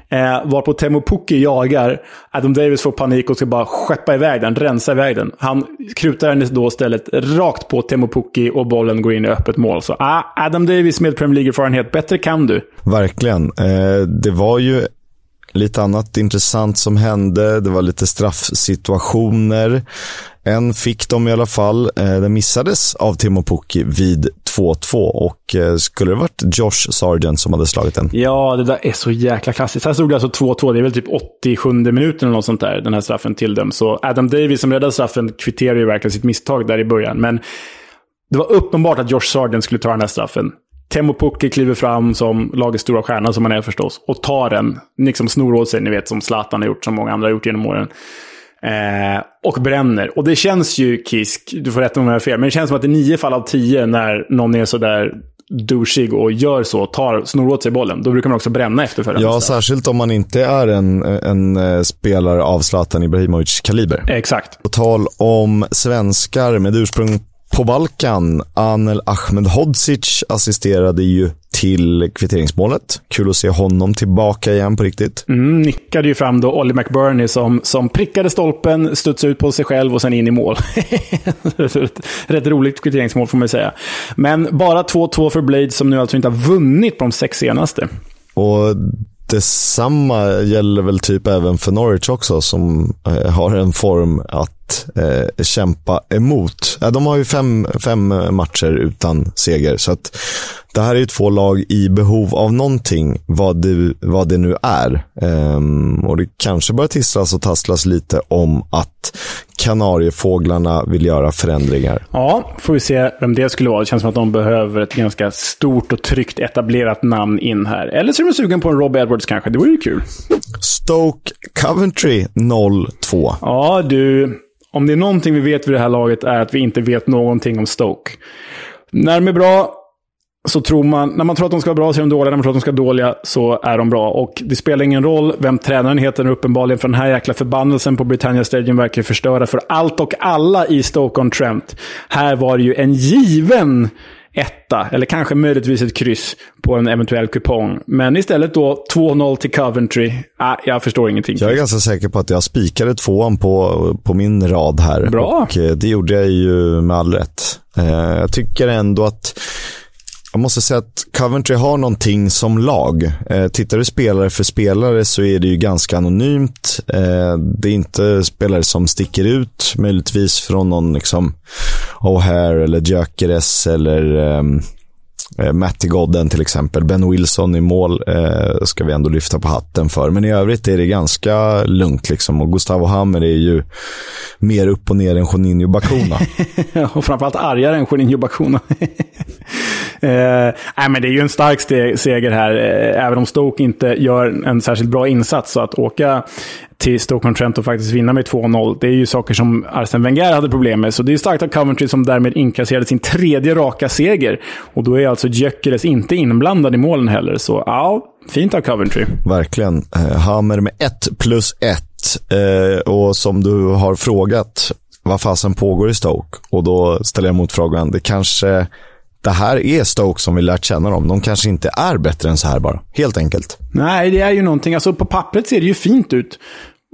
Eh, varpå Temo Pukki jagar. Adam Davis får panik och ska bara skeppa iväg den, rensa iväg den. Han krutar den då istället rakt på Temo Pukki och bollen går in i öppet mål. Så ah, Adam Davis med Premier League-erfarenhet, bättre kan du. Verkligen. Eh, det var ju lite annat intressant som hände. Det var lite straffsituationer. En fick de i alla fall. Eh, den missades av Timo Pukki vid 2-2 och eh, skulle det varit Josh Sargent som hade slagit den? Ja, det där är så jäkla klassiskt. Här stod det alltså 2-2. Det är väl typ 87 minuten eller något sånt där, den här straffen till dem. Så Adam Davis som räddade straffen kvitterade ju verkligen sitt misstag där i början. Men det var uppenbart att Josh Sargent skulle ta den här straffen. Temo Pukki kliver fram som lagets stora stjärna, som han är förstås, och tar den. Liksom snor åt sig, ni vet, som Zlatan har gjort, som många andra har gjort genom åren. Eh, och bränner. Och det känns ju, Kisk, du får rätta om jag har fel, men det känns som att i nio fall av tio när någon är sådär douchig och gör så, tar, snor åt sig bollen, då brukar man också bränna efterföljande. Ja, särskilt om man inte är en, en eh, spelare av Zlatan Ibrahimovic kaliber. Exakt. På tal om svenskar med ursprung på Balkan, Anel Ahmedhodzic assisterade ju till kvitteringsmålet. Kul att se honom tillbaka igen på riktigt. Mm, nickade ju fram då Ollie McBurney som, som prickade stolpen, studsade ut på sig själv och sen in i mål. Rätt roligt kvitteringsmål får man säga. Men bara 2-2 för Blade som nu alltså inte har vunnit på de sex senaste. Och detsamma gäller väl typ även för Norwich också som eh, har en form att eh, kämpa emot. De har ju fem, fem matcher utan seger så att det här är ju två lag i behov av någonting, vad det, vad det nu är. Um, och det kanske börjar tisslas och tasslas lite om att Kanariefåglarna vill göra förändringar. Ja, får vi se vem det skulle vara. Det känns som att de behöver ett ganska stort och tryggt etablerat namn in här. Eller så är de sugen på en Rob Edwards kanske. Det vore ju kul. Stoke Coventry 0-2. Ja, du. Om det är någonting vi vet vid det här laget är att vi inte vet någonting om Stoke. När de är bra så tror man, när man tror att de ska vara bra så är de dåliga, när man tror att de ska vara dåliga så är de bra. Och det spelar ingen roll vem tränaren heter uppenbarligen, för den här jäkla förbannelsen på Britannia Stadium verkar förstöra för allt och alla i Stoke-on-Trent. Här var det ju en given etta, eller kanske möjligtvis ett kryss på en eventuell kupong. Men istället då 2-0 till Coventry. Ah, jag förstår ingenting. Jag är ganska säker på att jag spikade tvåan på, på min rad här. Bra. Och eh, det gjorde jag ju med all rätt. Eh, jag tycker ändå att jag måste säga att Coventry har någonting som lag. Eh, tittar du spelare för spelare så är det ju ganska anonymt. Eh, det är inte spelare som sticker ut, möjligtvis från någon liksom O'Hare eller Gyökeres eller ehm, eh, Matty Godden till exempel. Ben Wilson i mål eh, ska vi ändå lyfta på hatten för. Men i övrigt är det ganska lugnt. Liksom. Och Gustavo Hammer är ju mer upp och ner än Juninho Bacuna. och framförallt argare än Juninho Bacuna. eh, nej, men det är ju en stark seger här, eh, även om Stoke inte gör en särskilt bra insats. Så att åka till Stoke-on-Trent och faktiskt vinna med 2-0. Det är ju saker som Arsene Wenger hade problem med. Så det är starkt av Coventry som därmed inkasserade sin tredje raka seger. Och då är alltså Gyökeres inte inblandad i målen heller. Så ja, fint av Coventry. Verkligen. Eh, Hammer med 1 plus 1. Eh, och som du har frågat, vad fasen pågår i Stoke? Och då ställer jag motfrågan, det kanske det här är Stoke som vi lärt känna dem. De kanske inte är bättre än så här bara. Helt enkelt. Nej, det är ju någonting. Alltså på pappret ser det ju fint ut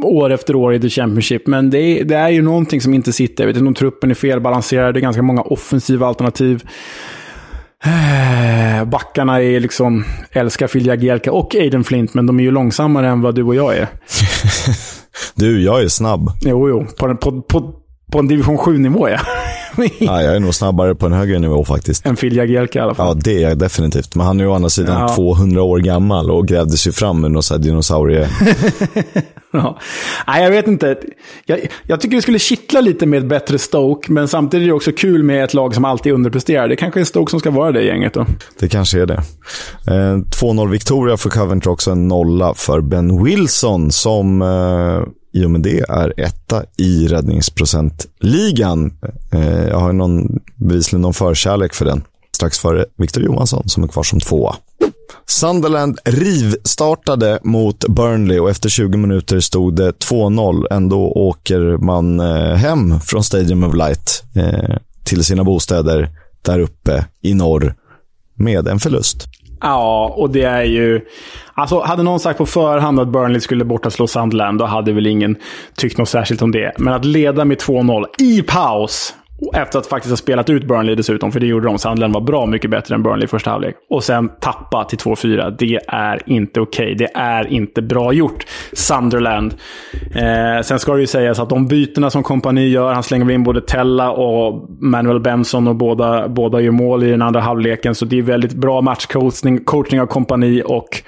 år efter år i The Championship. Men det är, det är ju någonting som inte sitter. Jag vet inte om truppen är felbalanserad. Det är ganska många offensiva alternativ. Eh, backarna är liksom, älskar Phil Jagielka och Aiden Flint, men de är ju långsammare än vad du och jag är. du, jag är snabb. Jo, jo. På, på, på, på en division 7-nivå, ja. Ja, jag är nog snabbare på en högre nivå faktiskt. En Phil Jagielka i alla fall. Ja, det är jag definitivt. Men han är ju å andra sidan ja. 200 år gammal och grävde sig fram ur någon dinosaurie... ja. Nej, jag vet inte. Jag, jag, tycker det skulle kittla lite med ett bättre Stoke, men samtidigt är det också kul med ett lag som alltid underpresterar. Det kanske är Stoke som ska vara det gänget då. Det kanske är det. Eh, 2-0 Victoria för Coventry, också en nolla för Ben Wilson som eh, i och med det är etta i räddningsprocentligan. Eh, jag har någon, bevisligen någon förkärlek för den. Strax före Victor Johansson som är kvar som tvåa. Sunderland rivstartade mot Burnley och efter 20 minuter stod det 2-0. Ändå åker man eh, hem från Stadium of Light eh, till sina bostäder där uppe i norr med en förlust. Ja, och det är ju... Alltså, hade någon sagt på förhand att Burnley skulle borta slå Sunderland, då hade väl ingen tyckt något särskilt om det. Men att leda med 2-0 i paus efter att faktiskt ha spelat ut Burnley dessutom, för det gjorde de. Sunderland var bra mycket bättre än Burnley i första halvlek. Och sen tappa till 2-4. Det är inte okej. Okay. Det är inte bra gjort. Sunderland. Eh, sen ska det ju sägas att de bytena som kompani gör, han slänger in både Tella och Manuel Benson och båda, båda gör mål i den andra halvleken. Så det är väldigt bra matchcoachning coachning av kompani och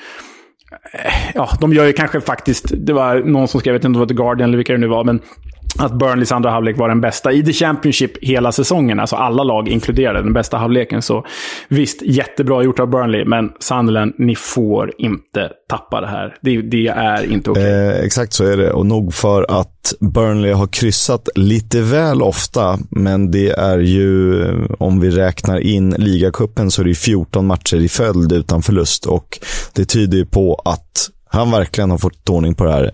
eh, Ja, de gör ju kanske faktiskt, det var någon som skrev, jag vet inte om det var The Guardian eller vilka det nu var, men att Burnleys andra halvlek var den bästa i The Championship hela säsongen. Alltså alla lag inkluderade den bästa halvleken. Så visst, jättebra gjort av Burnley, men Sunderland, ni får inte tappa det här. Det, det är inte okej. Okay. Eh, exakt så är det. Och nog för att Burnley har kryssat lite väl ofta, men det är ju, eh, om vi räknar in ligacupen, så är det 14 matcher i följd utan förlust. Och det tyder ju på att han verkligen har fått ordning på det här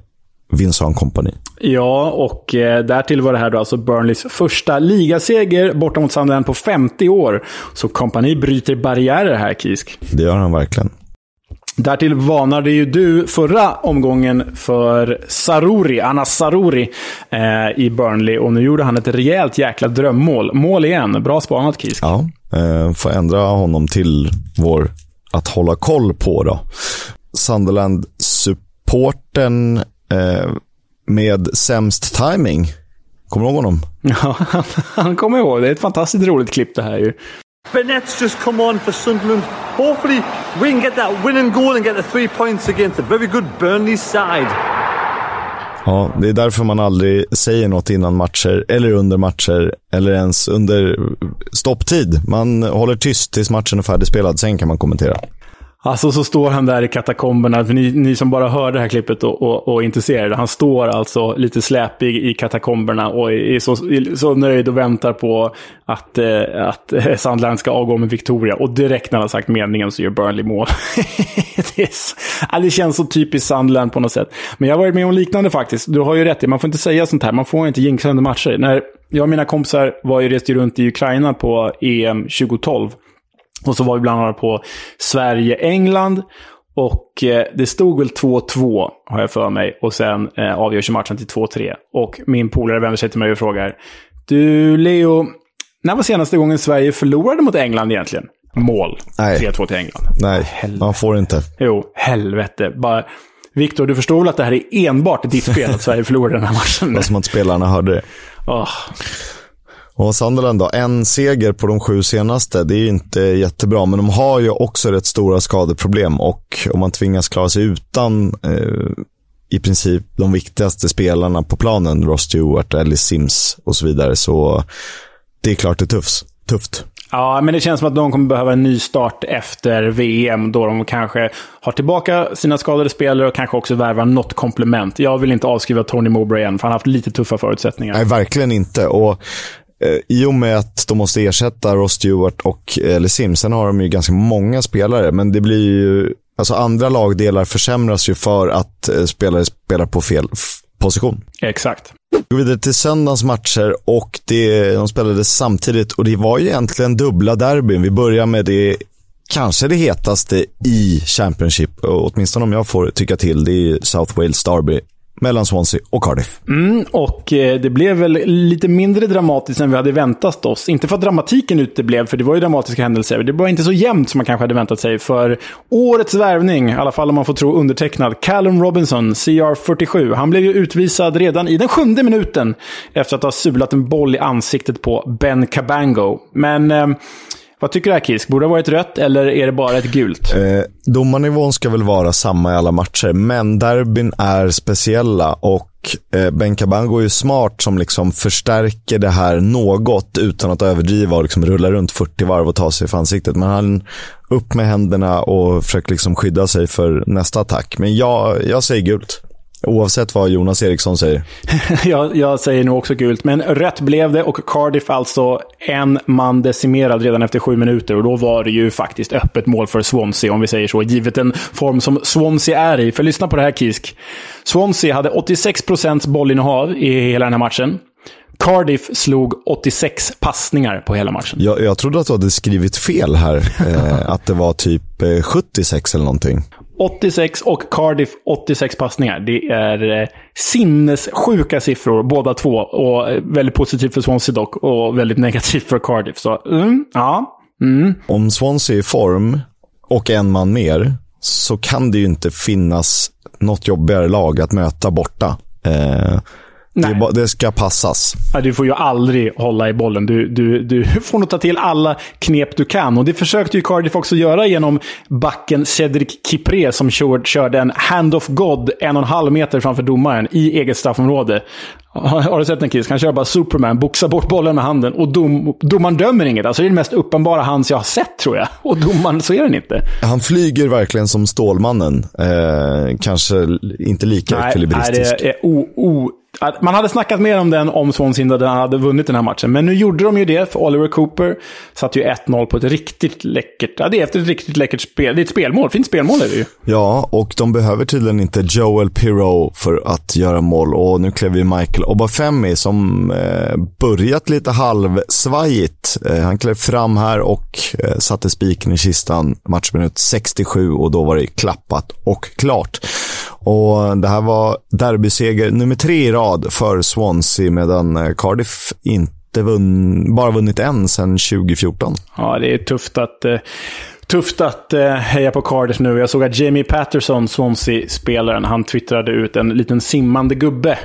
Vincent Company. Ja, och eh, därtill var det här då alltså Burnleys första ligaseger borta mot Sunderland på 50 år. Så Company bryter barriärer här, Kisk. Det gör han verkligen. Därtill varnade ju du förra omgången för Saruri, Anna Saruri eh, i Burnley. Och nu gjorde han ett rejält jäkla drömmål. Mål igen. Bra spanat, Kisk. Ja, eh, får ändra honom till vår att hålla koll på då. Sunderland-supporten eh, med sämst timing. Kommer du ihåg honom? Ja, han kommer ihåg. Det är ett fantastiskt roligt klipp det här ju. Bennett's just come on for Sunderland. Hopefully we can get that winning goal and get the three points against a very good Burnley side. Ja, det är därför man aldrig säger något innan matcher, eller under matcher, eller ens under stopptid. Man håller tyst tills matchen är färdigspelad, sen kan man kommentera. Alltså så står han där i katakomberna. För ni, ni som bara hör det här klippet och, och, och är intresserade. Han står alltså lite släpig i katakomberna och är så, så nöjd och väntar på att, eh, att Sandland ska avgå med Victoria. Och direkt när han har sagt meningen så gör Burnley mål. det, är, ja, det känns så typiskt Sandland på något sätt. Men jag har varit med om liknande faktiskt. Du har ju rätt, i, man får inte säga sånt här. Man får inte jinxa under matcher. När jag och mina kompisar var ju reste runt i Ukraina på EM 2012. Och så var vi bland annat på Sverige-England. Och eh, det stod väl 2-2, har jag för mig. Och sen eh, avgörs matchen till 2-3. Och min polare vänder sig till mig och frågar. Du, Leo, när var senaste gången Sverige förlorade mot England egentligen? Mål. 3-2 till England. Nej, helvete. man får inte. Jo, helvete. Bara... Viktor, du förstår väl att det här är enbart ditt fel att Sverige förlorade den här matchen? Det var som att spelarna hörde det. Oh. Och Sunderland då, en seger på de sju senaste, det är inte jättebra. Men de har ju också rätt stora skadeproblem och om man tvingas klara sig utan eh, i princip de viktigaste spelarna på planen, Ross Stewart, Ellis Sims och så vidare, så det är klart det är tufft. tufft. Ja, men det känns som att de kommer behöva en ny start efter VM, då de kanske har tillbaka sina skadade spelare och kanske också värvar något komplement. Jag vill inte avskriva Tony Mowbray än, för han har haft lite tuffa förutsättningar. Nej, verkligen inte. Och I och med att de måste ersätta Ross Stewart och eller Sims, sen har de ju ganska många spelare, men det blir ju, alltså andra lagdelar försämras ju för att eh, spelare spelar på fel position. Exakt. Går vidare till söndagens matcher och det, de spelade samtidigt och det var ju egentligen dubbla derbyn. Vi börjar med det kanske det hetaste i Championship, åtminstone om jag får tycka till. Det är South Wales Derby mellan Swansea och Cardiff. Mm, och eh, det blev väl lite mindre dramatiskt än vi hade väntat oss. Inte för att dramatiken uteblev, för det var ju dramatiska händelser. Det var inte så jämnt som man kanske hade väntat sig. För årets värvning, i alla fall om man får tro undertecknad, Callum Robinson, CR47. Han blev ju utvisad redan i den sjunde minuten efter att ha sulat en boll i ansiktet på Ben Cabango. Men... Eh, vad tycker du här Kisk? Borde det ha varit rött eller är det bara ett gult? Eh, domarnivån ska väl vara samma i alla matcher, men derbyn är speciella och eh, Ben Cabango är ju smart som liksom förstärker det här något utan att överdriva och liksom rulla runt 40 varv och ta sig för ansiktet. Men han upp med händerna och försöker liksom skydda sig för nästa attack. Men jag, jag säger gult. Oavsett vad Jonas Eriksson säger. jag, jag, säger nog också gult, men rött blev det och Cardiff alltså en man decimerad redan efter sju minuter. Och då var det ju faktiskt öppet mål för Swansea, om vi säger så, givet den form som Swansea är i. För lyssna på det här Kisk. Swansea hade 86 procents bollinnehav i hela den här matchen. Cardiff slog 86 passningar på hela matchen. Jag, jag trodde att du hade skrivit fel här. eh, att det var typ eh, 76 eller någonting. 86 och Cardiff 86 passningar. Det är eh, sinnessjuka siffror båda två. Och eh, väldigt positivt för Swansea dock och väldigt negativt för Cardiff. Så, mm, ja. Mm. Om Swansea är i form och en man mer så kan det ju inte finnas något jobbigare lag att möta borta. Eh, det, det, ska passas. Ja, du får ju aldrig hålla i bollen. Du, du, du får nog ta till alla knep du kan. Och det försökte ju Cardiff också göra genom backen Cedric Kipré som körde en hand of God en och en halv meter framför domaren i eget straffområde. Har du sett den Kiss? Han kör bara Superman, boxar bort bollen med handen och dom, domaren dömer inget. Alltså det är den mest uppenbara hands jag har sett tror jag. Och domaren ser den inte. Han flyger verkligen som Stålmannen. Eh, kanske inte lika nej, ekvilibristisk. Nej, det är o, o, man hade snackat mer om den om Swansea hade vunnit den här matchen. Men nu gjorde de ju det, för Oliver Cooper satte ju 1-0 på ett riktigt läckert... Ja, det är efter ett riktigt läckert spel. Det är ett spelmål. Fint spelmål är det ju. Ja, och de behöver tydligen inte Joel Pirou för att göra mål. Och nu klev ju Michael Obafemi som eh, börjat lite halvsvajigt. Eh, han klev fram här och eh, satte spiken i kistan matchminut 67 och då var det klappat och klart. Och det här var derbyseger nummer tre i rad för Swansea medan eh, Cardiff inte vunn, bara vunnit en sedan 2014. Ja, det är tufft att eh, tufft att eh, heja på Cardiff nu. Jag såg att Jamie Patterson, Swansea-spelaren, han twittrade ut en liten simmande gubbe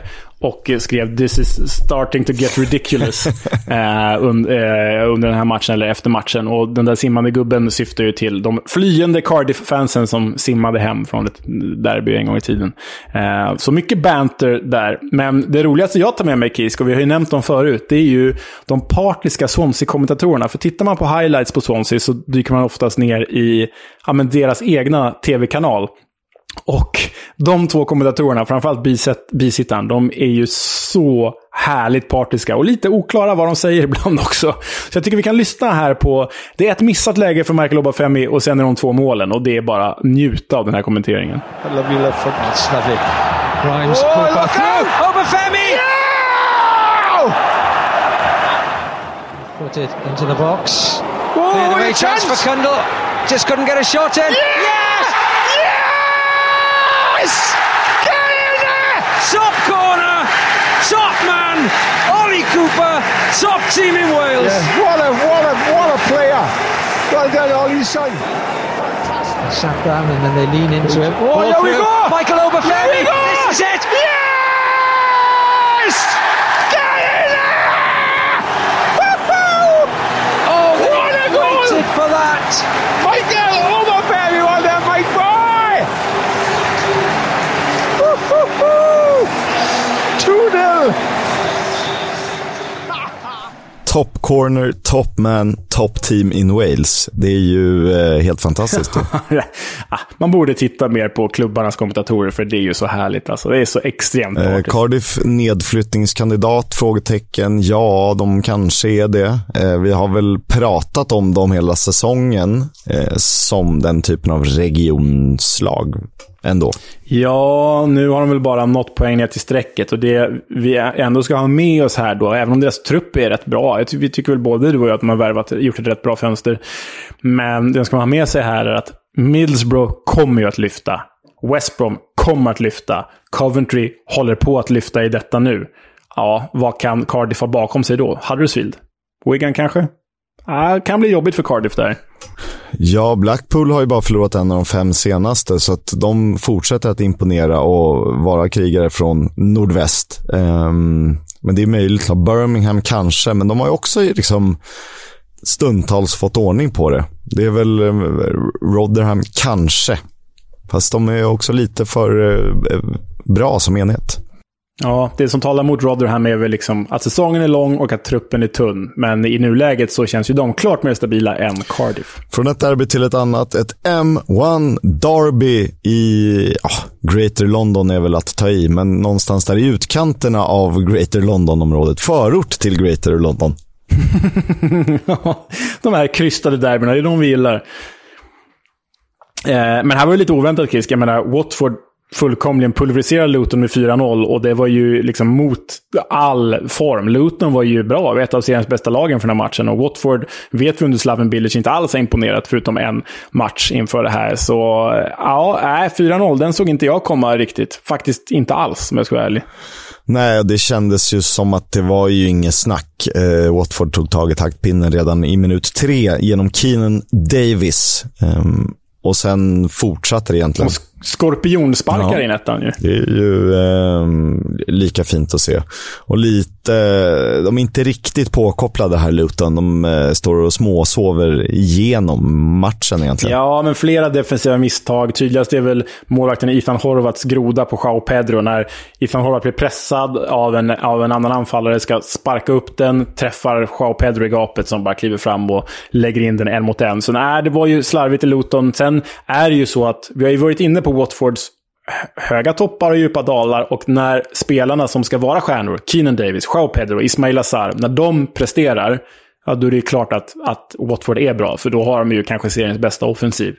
och skrev “This is starting to get ridiculous” eh, un, eh, under den här matchen, eller efter matchen. Och den där simmande gubben syftar ju till de flyende Cardiff-fansen som simmade hem från ett derby en gång i tiden. Eh, så mycket banter där. Men det roligaste jag tar med mig, Kisk, och vi har ju nämnt dem förut, det är ju de partiska Swansea-kommentatorerna. För tittar man på highlights på Swansea så dyker man oftast ner i ja, men deras egna tv-kanal. Och de två kommentatorerna, framförallt bisittaren, de är ju så härligt partiska och lite oklara vad de säger ibland också. Så jag tycker vi kan lyssna här på... Det är ett missat läge för Michael Obafemi och sen är de två målen och det är bara njuta av den här kommenteringen. Lovely left foot. That's lovely. Grimes, oh, look through! Obafemi! Yeah! Put it into the box. Oh, Cleared away chance for Kundle. Just couldn't get a shot in. Yeah! Yes! Top! Ollie Cooper! Top team in Wales! Yeah, what a, what a, what a player! Well done, Ollie, son. Sat down and then they lean into it. Oh, here we go! Michael Oberfemi! This is it! Yes! Top corner, top man, top team in Wales. Det är ju eh, helt fantastiskt. Man borde titta mer på klubbarnas kommentatorer, för det är ju så härligt. Alltså. Det är så extremt eh, Cardiff nedflyttningskandidat? Frågetecken. Ja, de kanske är det. Eh, vi har väl pratat om dem hela säsongen eh, som den typen av regionslag ändå. Ja, nu har de väl bara nått poäng ner till strecket. Och det vi ändå ska ha med oss här då, även om deras trupp är rätt bra. Vi tycker väl både du och jag att de har värvat, gjort ett rätt bra fönster. Men det ska ha med sig här är att Middlesbrough kommer ju att lyfta. West Brom kommer att lyfta. Coventry håller på att lyfta i detta nu. Ja, vad kan Cardiff ha bakom sig då? Huddersfield? Wigan kanske? Det kan bli jobbigt för Cardiff där. Ja, Blackpool har ju bara förlorat en av de fem senaste, så att de fortsätter att imponera och vara krigare från nordväst. Um, men det är möjligt. Birmingham kanske, men de har ju också liksom stundtals fått ordning på det. Det är väl eh, Rotherham kanske. Fast de är också lite för eh, bra som enhet. Ja, det som talar mot Rotherham är väl liksom att säsongen är lång och att truppen är tunn. Men i nuläget så känns ju de klart mer stabila än Cardiff. Från ett derby till ett annat. Ett M1 Derby i ja, Greater London är väl att ta i, men någonstans där i utkanterna av Greater London-området. Förort till Greater London. de här krystade derbyna, det är de vi gillar. Eh, men här var det lite oväntat, Kisk. Jag menar, Watford fullkomligen pulveriserade Luton med 4-0 och det var ju liksom mot all form. Luton var ju bra, ett av seriens bästa lagen för den här matchen och Watford vet vi under Slaven Bilic inte alls har imponerat förutom en match inför det här. Så ja, 4-0, den såg inte jag komma riktigt. Faktiskt inte alls om jag ska vara ärlig. Nej, det kändes ju som att det var ju inget snack. Eh, Watford tog tag i taktpinnen redan i minut tre genom Keenan Davis. Um, och sen fortsatte det egentligen. Skorpionsparkar ja. i nettan ju. Det är ju eh, lika fint att se. Och lite, de är inte riktigt påkopplade här Luton. De eh, står och småsover igenom matchen egentligen. Ja, men flera defensiva misstag. Tydligast är väl målvakten Ethan Horvats groda på Jao Pedro. När Ethan Horvat blir pressad av en, av en annan anfallare, ska sparka upp den, träffar Jao Pedro i gapet som bara kliver fram och lägger in den en mot en. Så nej, det var ju slarvigt i Luton. Sen är det ju så att, vi har ju varit inne på Watfords höga toppar och djupa dalar. Och när spelarna som ska vara stjärnor, Keenan Davis, Joao Pedro, Ismail Azar, när de presterar, ja, då är det klart att, att Watford är bra. För då har de ju kanske seriens bästa offensiv.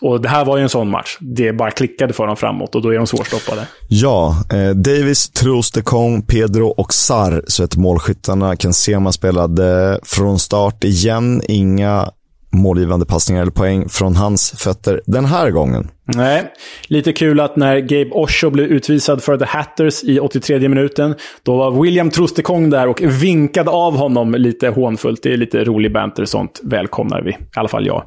Och det här var ju en sån match. Det bara klickade för dem framåt och då är de svårstoppade. Ja, eh, Davis, Trous, de Kong, Pedro och Sar, så att målskyttarna kan se om man spelade från start igen. Inga målgivande passningar eller poäng från hans fötter den här gången. Nej, lite kul att när Gabe Osho blev utvisad för The Hatters i 83 minuten, då var William Trostekong där och vinkade av honom lite hånfullt. Det är lite rolig banter, sånt välkomnar vi. I alla fall jag.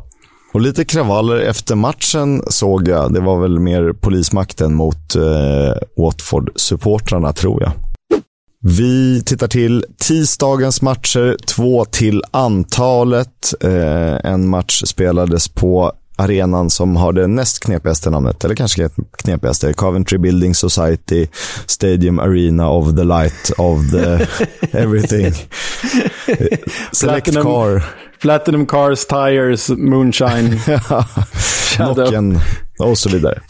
Och lite kravaller efter matchen såg jag. Det var väl mer polismakten mot eh, Watford-supportrarna, tror jag. Vi tittar till tisdagens matcher, två till antalet. Eh, en match spelades på arenan som har det näst knepigaste namnet, eller kanske knepigaste, Coventry Building Society Stadium Arena of the Light of the Everything. Select Platinum, Car. Platinum Cars, Tires, Moonshine. Nocken och så vidare.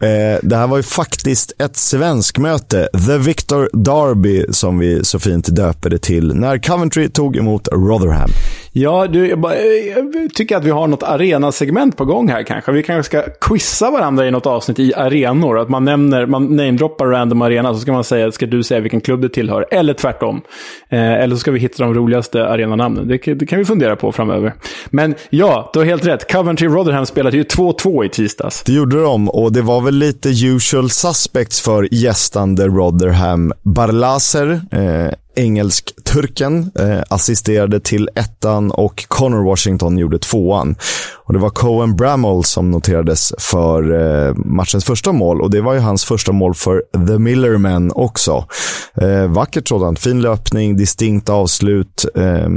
Ja. Eh, det här var ju faktiskt ett svensk möte. The Victor Derby, som vi så fint döper det till, när Coventry tog emot Rotherham. Ja, du, jag, bara, jag tycker att vi har något arenasegment på gång här kanske. Vi kanske ska quizza varandra i något avsnitt i arenor. Att man nämner, man namedroppar random arena, så ska man säga, ska du säga vilken klubb du tillhör? Eller tvärtom. Eh, eller så ska vi hitta de roligaste arenanamnen. Det, det kan vi fundera på framöver. Men ja, du har helt rätt. Coventry Rotherham spelade ju 2-2 i tisdags. Det gjorde de och det var väl lite usual suspects för gästande Rotherham. Barlaser, eh, engelsk-turken, eh, assisterade till ettan och Connor Washington gjorde tvåan. Och det var Cohen Bramall som noterades för eh, matchens första mål och det var ju hans första mål för The Millermen också. Eh, vackert sådant, fin löpning, distinkt avslut. Eh,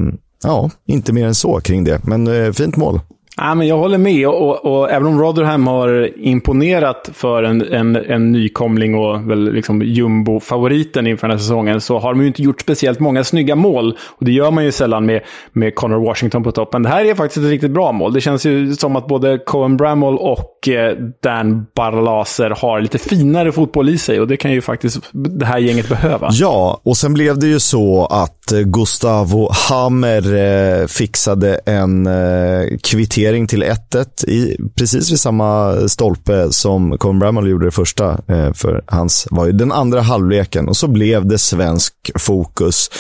ja, inte mer än så kring det, men eh, fint mål. Ja, men jag håller med. Och, och, även om Rotherham har imponerat för en, en, en nykomling och väl liksom jumbo-favoriten inför den här säsongen så har de ju inte gjort speciellt många snygga mål. Och det gör man ju sällan med, med Connor Washington på toppen. Det här är faktiskt ett riktigt bra mål. Det känns ju som att både Cohen Bramall och eh, Dan Barlaser har lite finare fotboll i sig. Och det kan ju faktiskt det här gänget behöva. Ja, och sen blev det ju så att eh, Gustavo Hammer eh, fixade en eh, kvittering till 1-1 i precis vid samma stolpe som Colin Bramall gjorde det första. Eh, för hans var ju den andra halvleken och så blev det svensk fokus.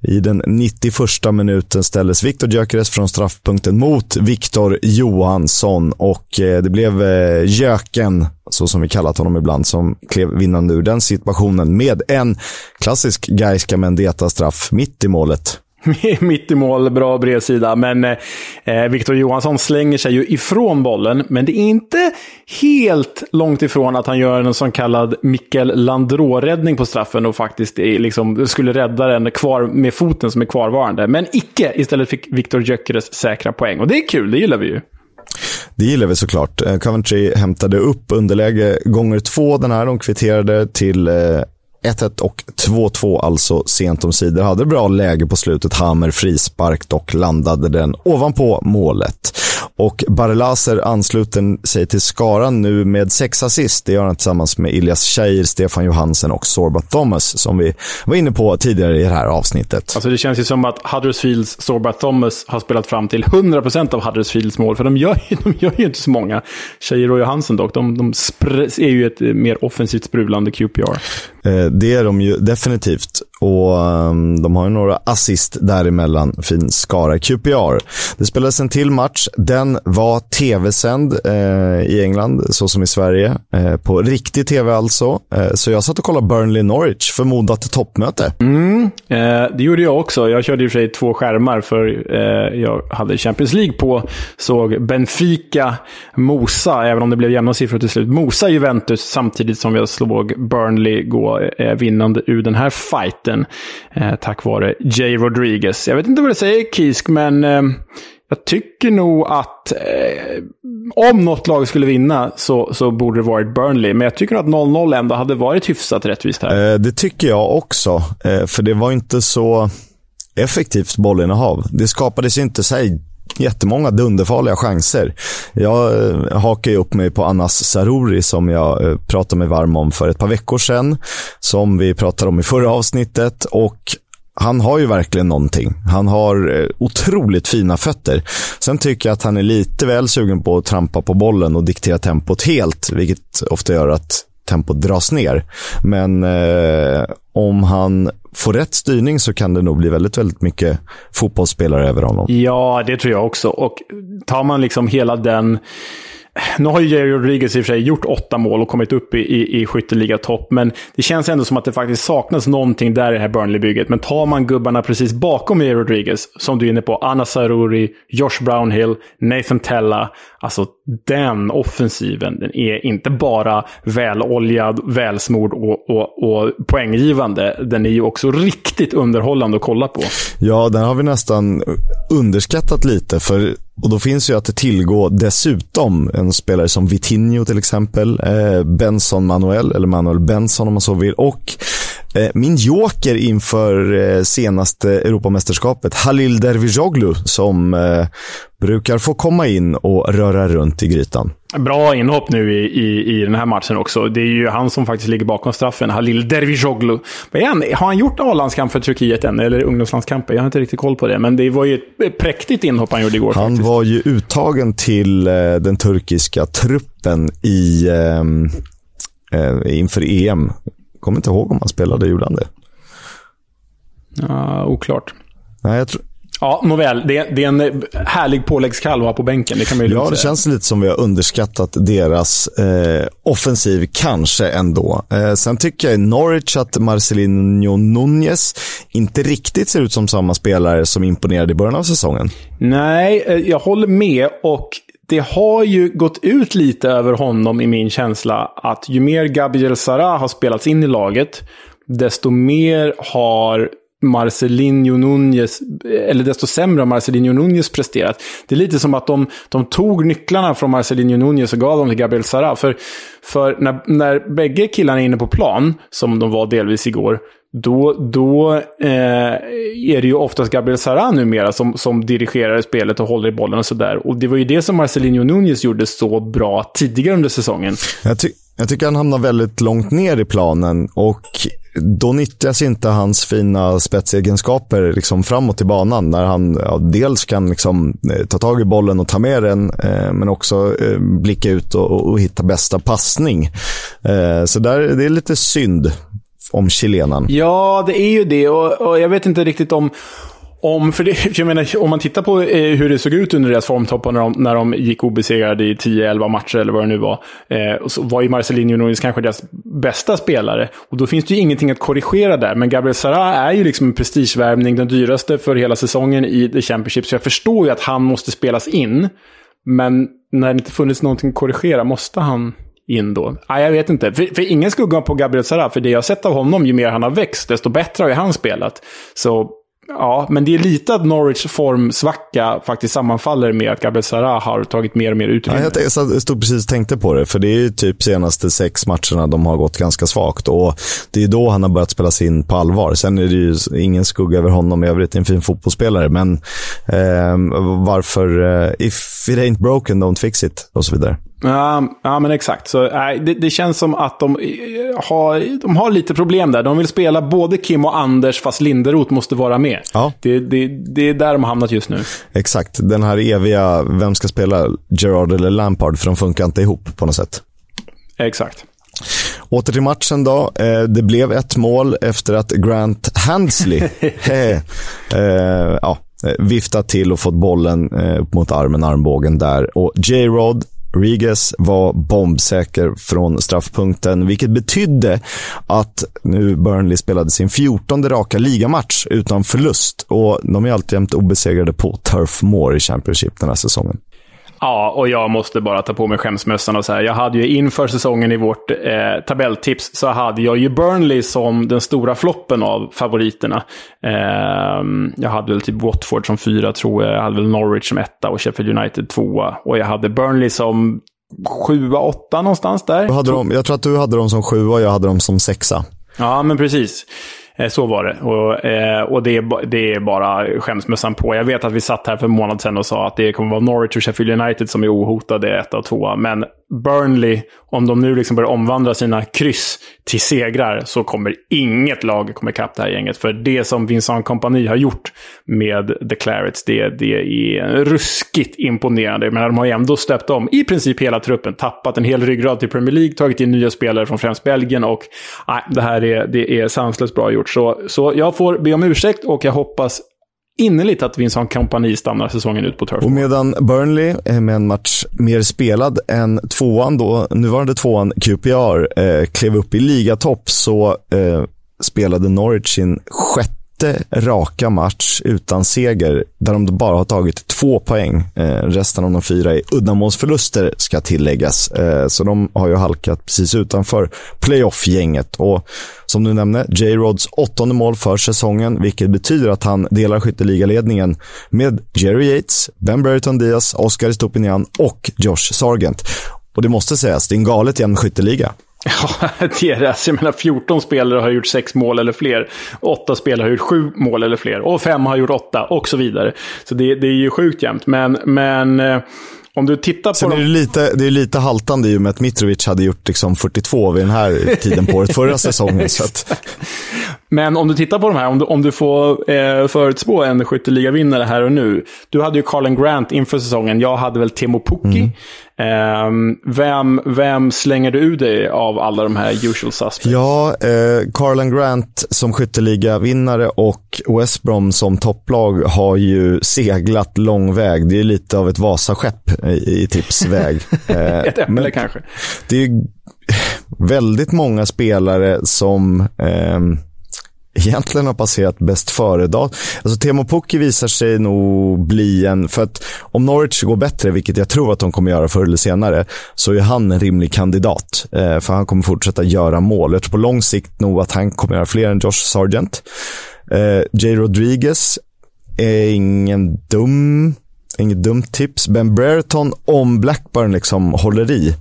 I den 91 minuten ställdes Viktor Gyökeres från straffpunkten mot Viktor Johansson och eh, det blev eh, Jöken så som vi kallat honom ibland, som klev vinnande ur den situationen med en klassisk Gaiska Mendeta-straff mitt i målet. mitt i mål, bra bredsida. Men eh, eh, Victor Johansson slänger sig ju ifrån bollen. Men det är inte helt långt ifrån att han gör en så kallad Mikkel Landrå-räddning på straffen och faktiskt är, liksom, skulle rädda den kvar med foten som är kvarvarande. Men icke. Istället fick Victor Gyökeres säkra poäng. Och det är kul, det gillar vi ju. Det gillar vi såklart. Eh, Coventry hämtade upp underläge gånger två den här. De kvitterade till eh, 1-1 och 2-2 alltså sent om sidor. Hade bra läge på slutet. Hammer frispark dock landade den ovanpå målet. Och Barlaser ansluter sig till skaran nu med sex assist. Det gör han tillsammans med Ilias Scheir, Stefan Johansen och Sorba Thomas som vi var inne på tidigare i det här avsnittet. Alltså det känns ju som att Huddersfields Sorba Thomas har spelat fram till 100% av Huddersfields mål. För de gör, de gör ju inte så många. Scheir och Johansen dock. De, de är ju ett mer offensivt sprudlande QPR. Eh, det är de ju definitivt. Och um, de har ju några assist däremellan. Fin skara QPR. Det spelades en till match. Den var tv-sänd eh, i England, så som i Sverige. Eh, på riktig tv alltså. Eh, så jag satt och kollade Burnley-Norwich, förmodat toppmöte. Mm, eh, det gjorde jag också. Jag körde i och för sig två skärmar, för eh, jag hade Champions League på. Såg Benfica, Mosa, även om det blev jämna siffror till slut. Mosa Juventus, samtidigt som jag slog Burnley gå eh, vinnande ur den här fighten. Eh, tack vare J. Rodriguez. Jag vet inte vad det säger, Kisk, men eh, jag tycker nog att eh, om något lag skulle vinna så, så borde det varit Burnley. Men jag tycker nog att 0-0 ändå hade varit hyfsat rättvist här. Eh, det tycker jag också. Eh, för det var inte så effektivt bollinnehav. Det skapades inte sig jättemånga dunderfarliga chanser. Jag eh, hakar ju upp mig på Anas Saruri som jag eh, pratade mig varm om för ett par veckor sedan. Som vi pratade om i förra avsnittet. Och han har ju verkligen någonting. Han har eh, otroligt fina fötter. Sen tycker jag att han är lite väl sugen på att trampa på bollen och diktera tempot helt, vilket ofta gör att tempot dras ner. Men eh, om han får rätt styrning så kan det nog bli väldigt, väldigt mycket fotbollsspelare över honom. Ja, det tror jag också. Och tar man liksom hela den nu har ju Jerry Rodriguez i och för sig gjort åtta mål och kommit upp i, i, i topp men det känns ändå som att det faktiskt saknas någonting där i det här Burnley-bygget. Men tar man gubbarna precis bakom Jerry Rodriguez, som du är inne på, Anna Saruri, Josh Brownhill, Nathan Tella, alltså den offensiven, den är inte bara väloljad, välsmord och, och, och poänggivande. Den är ju också riktigt underhållande att kolla på. Ja, den har vi nästan underskattat lite. för och Då finns ju att tillgå dessutom en spelare som Vitinho till exempel, eh, Benson Manuel, eller Manuel Benson om man så vill, och min joker inför eh, senaste Europamästerskapet, Halil Dervijoglu, som eh, brukar få komma in och röra runt i grytan. Bra inhopp nu i, i, i den här matchen också. Det är ju han som faktiskt ligger bakom straffen, Halil Dervijoglu. Har han gjort A-landskamp för Turkiet än, eller ungdomslandskamper? Jag har inte riktigt koll på det, men det var ju ett präktigt inhopp han gjorde igår. Han faktiskt. var ju uttagen till eh, den turkiska truppen i, eh, inför EM. Kommer inte ihåg om han spelade, gjorde han det? Ja, oklart. Nej, jag tror... Ja, nåväl. Det, det är en härlig påläggskalv på bänken. Det kan man ju Ja, det säga. känns lite som vi har underskattat deras eh, offensiv, kanske ändå. Eh, sen tycker jag i Norwich att Marcelinho Nunez inte riktigt ser ut som samma spelare som imponerade i början av säsongen. Nej, eh, jag håller med. Och det har ju gått ut lite över honom i min känsla att ju mer Gabriel Sara har spelats in i laget, desto mer har Marcelinho Nunez, eller desto sämre har Marcelinho Nunez presterat. Det är lite som att de, de tog nycklarna från Marcelinho Nunez och gav dem till Gabriel Sara. För, för när, när bägge killarna är inne på plan, som de var delvis igår, då, då eh, är det ju oftast Gabriel Sara numera som, som dirigerar spelet och håller i bollen och sådär. Och det var ju det som Marcelinho Nunez gjorde så bra tidigare under säsongen. Jag, ty jag tycker han hamnar väldigt långt ner i planen och då nyttjas inte hans fina spetsegenskaper liksom framåt i banan. När han ja, dels kan liksom, eh, ta tag i bollen och ta med den, eh, men också eh, blicka ut och, och, hitta bästa passning. Eh, så där, det är lite synd om chilenaren. Ja, det är ju det. Och, och jag vet inte riktigt om... Om, för det, jag menar, om man tittar på eh, hur det såg ut under deras formtoppar när de, när de gick obesegrade i 10-11 matcher eller vad det nu var. Eh, så var ju Marcelinho Nunes kanske deras bästa spelare. Och då finns det ju ingenting att korrigera där. Men Gabriel Sara är ju liksom en prestigevärvning, den dyraste för hela säsongen i The Championship. Så jag förstår ju att han måste spelas in. Men när det inte funnits någonting att korrigera, måste han in då? Ah, jag vet inte. För, för ingen skugga på Gabriel Sara, för det jag har sett av honom, ju mer han har växt, desto bättre har ju han spelat. Så Ja, men det är lite att Norwich formsvacka faktiskt sammanfaller med att Gabriel Sara har tagit mer och mer utrymme. Ja, jag stod precis och tänkte på det, för det är ju typ senaste sex matcherna de har gått ganska svagt. Och Det är då han har börjat spelas in på allvar. Sen är det ju ingen skugga över honom i övrigt, en fin fotbollsspelare. Men eh, varför, eh, if it ain't broken, don't fix it, och så vidare. Ja, ja men exakt. Så, äh, det, det, känns som att de har, de har lite problem där. De vill spela både Kim och Anders, fast Linderoth måste vara med. Ja. Det, det, det är där de har hamnat just nu. Exakt. Den här eviga, vem ska spela Gerard eller Lampard? För de funkar inte ihop på något sätt. Exakt. Åter till matchen då. Det blev ett mål efter att Grant Handsley eh, ja, viftat till och fått bollen upp mot armen, armbågen där. Och J-Rod Riges var bombsäker från straffpunkten, vilket betydde att nu Burnley spelade sin 14 raka ligamatch utan förlust. Och de är alltjämt obesegrade på Turf Moor i Championship den här säsongen. Ja, och jag måste bara ta på mig skämsmössan och säga. Jag hade ju inför säsongen i vårt eh, tabelltips så hade jag ju Burnley som den stora floppen av favoriterna. Eh, jag hade väl typ Watford som fyra tror jag. Jag hade väl Norwich som etta och Sheffield United tvåa. Och jag hade Burnley som sjua, åtta någonstans där. Du hade dem, jag tror att du hade dem som sjua och jag hade dem som sexa. Ja, men precis. Eh, så var det. Och, eh, och det, är, det är bara skämsmössan på. Jag vet att vi satt här för en månad sedan och sa att det kommer vara Norwich och Sheffield United som är ohotade ett och två. Men Burnley, om de nu liksom börjar omvandla sina kryss till segrar så kommer inget lag komma ikapp det här gänget. För det som Vincent Kompani har gjort med The Clarets, det, det är ruskigt imponerande. Men de har ju ändå stöpt om i princip hela truppen. Tappat en hel ryggrad till Premier League, tagit in nya spelare från främst Belgien och nej, det här är, det är sanslöst bra gjort. Så, så jag får be om ursäkt och jag hoppas innerligt att Vincent Kompani stannar säsongen ut på Turf. Och medan Burnley är med en match mer spelad än tvåan, då, nuvarande tvåan QPR, eh, klev upp i ligatopp så eh, spelade Norwich sin sjätte raka match utan seger, där de bara har tagit två poäng. Eh, resten av de fyra är uddamålsförluster, ska tilläggas. Eh, så de har ju halkat precis utanför playoff-gänget. Och som du nämnde, J-Rods åttonde mål för säsongen, vilket betyder att han delar skytteligaledningen med Jerry Yates, Ben Brereton Diaz, Oscar Stupinian och Josh Sargent. Och det måste sägas, det är en galet jämn skytteliga. Ja, är det. Jag menar, 14 spelare har gjort sex mål eller fler. Åtta spelare har gjort sju mål eller fler. Och fem har gjort åtta och så vidare. Så det, det är ju sjukt jämnt. Men, men eh, om du tittar på... Sen är det, lite, det är lite haltande i och med att Mitrovic hade gjort liksom 42 vid den här tiden på året förra säsongen. så att... Men om du tittar på de här, om du, om du får eh, förutspå en skytteligavinnare här och nu. Du hade ju Carlen Grant inför säsongen. Jag hade väl Timo Pukki. Mm. Eh, vem, vem slänger du ur dig av alla de här usual suspects? Ja, eh, Carlen Grant som skytteligavinnare och West Brom som topplag har ju seglat lång väg. Det är lite av ett Vasaskepp i, i tipsväg. Eh, ett äpple kanske. Det är väldigt många spelare som eh, egentligen har passerat bäst före-datum. Alltså Temo Pukki visar sig nog bli en, för att om Norwich går bättre, vilket jag tror att de kommer göra förr eller senare, så är han en rimlig kandidat. Eh, för han kommer fortsätta göra mål. Jag tror på lång sikt nog att han kommer göra fler än Josh Sargent. Eh, Jay Rodriguez är ingen dum Inget dumt tips. Ben Brereton om Blackburn liksom håller i.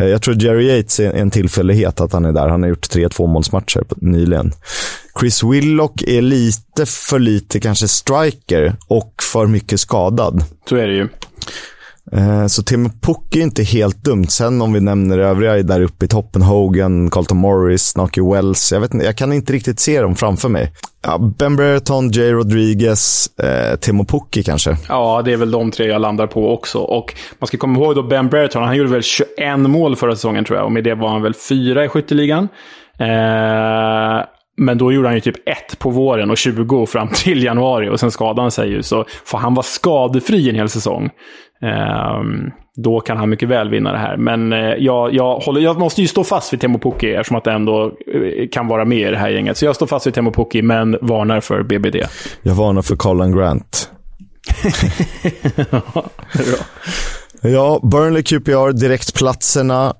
Eh, jag tror Jerry Yates är en tillfällighet att han är där. Han har gjort tre tvåmålsmatcher nyligen. Chris Willock är lite för lite kanske striker och för mycket skadad. Så är det ju. Eh, så Tim Puck är inte helt dumt. Sen om vi nämner övriga där uppe i toppen, Hogan, Carlton Morris, Snarky Wells. Jag, vet inte, jag kan inte riktigt se dem framför mig. Ja, ben Brereton, Jay Rodriguez, eh, Timo Pukki kanske. Ja, det är väl de tre jag landar på också. Och man ska komma ihåg då Ben Brereton, han gjorde väl 21 mål förra säsongen tror jag. Och med det var han väl fyra i skytteligan. Eh, men då gjorde han ju typ ett på våren och 20 fram till januari och sen skadade han sig ju. Så för han var skadefri en hel säsong, då kan han mycket väl vinna det här. Men eh, jag, jag, håller, jag måste ju stå fast vid Temo Pukki eftersom att det ändå eh, kan vara med i det här gänget. Så jag står fast vid Temo Pukki, men varnar för BBD. Jag varnar för Colin Grant. ja, Burnley QPR, direktplatserna.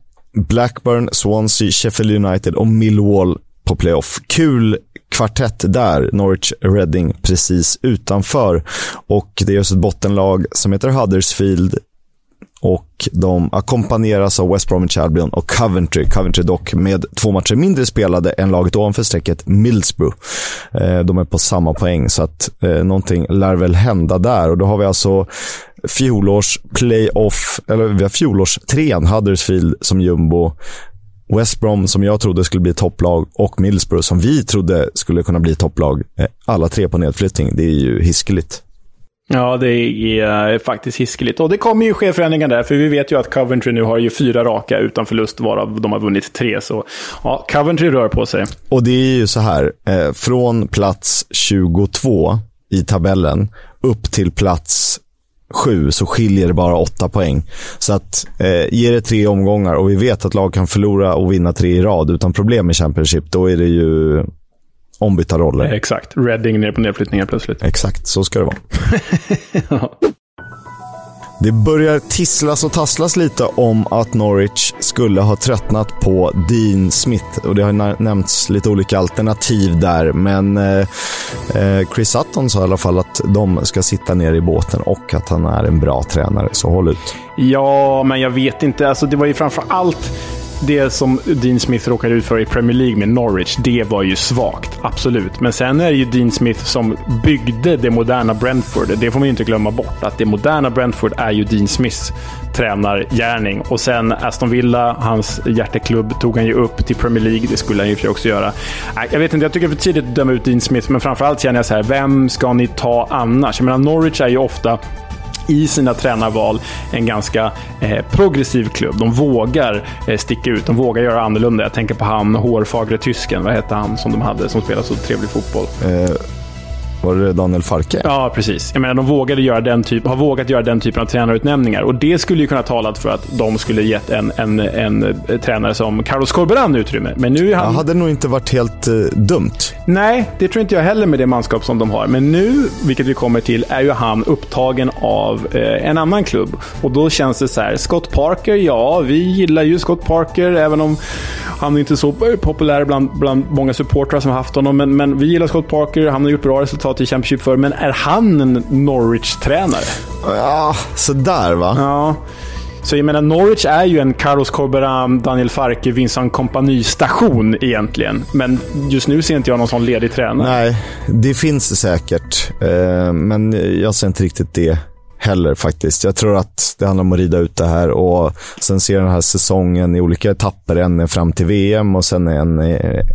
Blackburn, Swansea, Sheffield United och Millwall på playoff. Kul kvartett där, Norwich Reading precis utanför. Och det är just ett bottenlag som heter Huddersfield och de ackompanjeras av West Bromwich Albion och Coventry. Coventry dock med två matcher mindre spelade än laget ovanför strecket Middlesbrough. Eh, de är på samma poäng, så att eh, någonting lär väl hända där. Och då har vi alltså fjolårs playoff, eller vi har fjolårs trean, Huddersfield som jumbo. West Brom som jag trodde skulle bli topplag och Middlesbrough som vi trodde skulle kunna bli topplag. Eh, alla tre på nedflyttning. Det är ju hiskeligt. Ja, det är faktiskt hiskeligt. Och det kommer ju ske förändringar där, för vi vet ju att Coventry nu har ju fyra raka utan förlust, varav de har vunnit tre. Så ja, Coventry rör på sig. Och det är ju så här, eh, från plats 22 i tabellen upp till plats sju så skiljer det bara åtta poäng. Så att eh, ge det tre omgångar och vi vet att lag kan förlora och vinna tre i rad utan problem i Championship, då är det ju ombytta roller. Exakt. Reading ner på nedflyttningar plötsligt. Exakt, så ska det vara. Det börjar tisslas och tasslas lite om att Norwich skulle ha tröttnat på Dean Smith. Och Det har nämnts lite olika alternativ där, men eh, eh, Chris Sutton sa i alla fall att de ska sitta ner i båten och att han är en bra tränare, så håll ut. Ja, men jag vet inte. Alltså, det var ju framför allt det som Dean Smith råkade ut för i Premier League med Norwich, det var ju svagt. Absolut. Men sen är det ju Dean Smith som byggde det moderna Brentford. Det får man ju inte glömma bort. Att det moderna Brentford är ju Dean Smiths tränargärning. Och sen Aston Villa, hans hjärteklubb, tog han ju upp till Premier League. Det skulle han ju också göra. Jag vet inte, jag tycker det är för tidigt att döma ut Dean Smith, men framförallt känner jag så här, vem ska ni ta annars? Jag menar, Norwich är ju ofta i sina tränarval en ganska eh, progressiv klubb. De vågar eh, sticka ut, de vågar göra annorlunda. Jag tänker på han hårfagre tysken, vad hette han som de hade som spelade så trevlig fotboll? Eh, var det Daniel Farke? Ja, precis. Jag menar, de vågade göra den typ, har vågat göra den typen av tränarutnämningar. Och det skulle ju kunna tala för att de skulle gett en, en, en, en tränare som Carlos Corberan utrymme. Men nu han... Hade nog inte varit helt uh, dumt. Nej, det tror inte jag heller med det manskap som de har. Men nu, vilket vi kommer till, är ju han upptagen av eh, en annan klubb. Och då känns det så här, Scott Parker, ja, vi gillar ju Scott Parker, även om han är inte är så populär bland, bland många supportrar som har haft honom. Men, men vi gillar Scott Parker, han har gjort bra resultat i Championship för. Men är han en Norwich-tränare? Ja, sådär va? Ja. Så jag menar, Norwich är ju en Carlos Corberan, Daniel Farke, Vincent Kompani-station egentligen. Men just nu ser inte jag någon sån ledig tränare. Nej, det finns säkert. Eh, men jag ser inte riktigt det heller faktiskt. Jag tror att det handlar om att rida ut det här och sen se den här säsongen i olika etapper. En fram till VM och sen en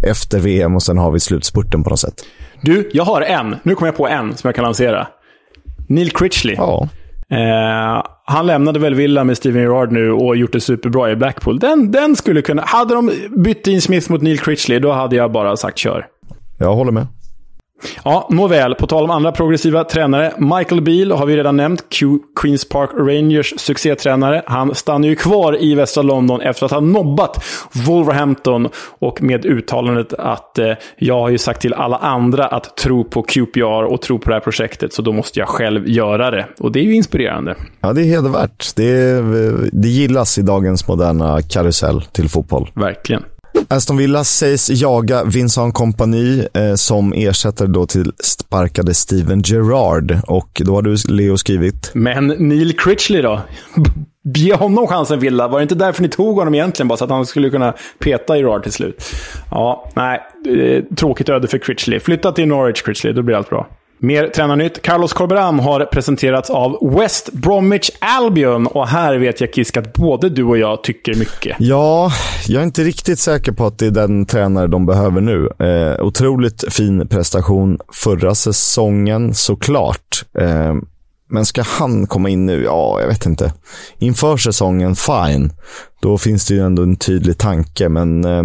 efter VM och sen har vi slutspurten på något sätt. Du, jag har en. Nu kommer jag på en som jag kan lansera. Neil Critchley. Ja. Eh, han lämnade väl Villa med Steven Gerrard nu och gjort det superbra i Blackpool. Den, den skulle kunna... Hade de bytt in Smith mot Neil Critchley, då hade jag bara sagt kör. Jag håller med. Ja, nåväl. På tal om andra progressiva tränare. Michael Beal har vi redan nämnt. Q Queens Park Rangers succétränare. Han stannar ju kvar i västra London efter att ha nobbat Wolverhampton. Och med uttalandet att eh, jag har ju sagt till alla andra att tro på QPR och tro på det här projektet. Så då måste jag själv göra det. Och det är ju inspirerande. Ja, det är hedervärt. Det, det gillas i dagens moderna karusell till fotboll. Verkligen. Aston Villa sägs jaga Vincent kompani eh, som ersätter då till sparkade Steven Gerrard. Och då har du, Leo, skrivit... Men Neil Critchley då? Ge honom chansen Villa. Var det inte därför ni tog honom egentligen? Bara så att han skulle kunna peta Gerrard till slut. Ja, nej. Eh, tråkigt öde för Critchley. Flytta till Norwich Critchley, då blir allt bra. Mer tränarnytt. Carlos Corberan har presenterats av West Bromwich Albion. Och här vet jag Kisk att både du och jag tycker mycket. Ja, jag är inte riktigt säker på att det är den tränare de behöver nu. Eh, otroligt fin prestation förra säsongen, såklart. Eh, men ska han komma in nu? Ja, jag vet inte. Inför säsongen, fine. Då finns det ju ändå en tydlig tanke, men eh,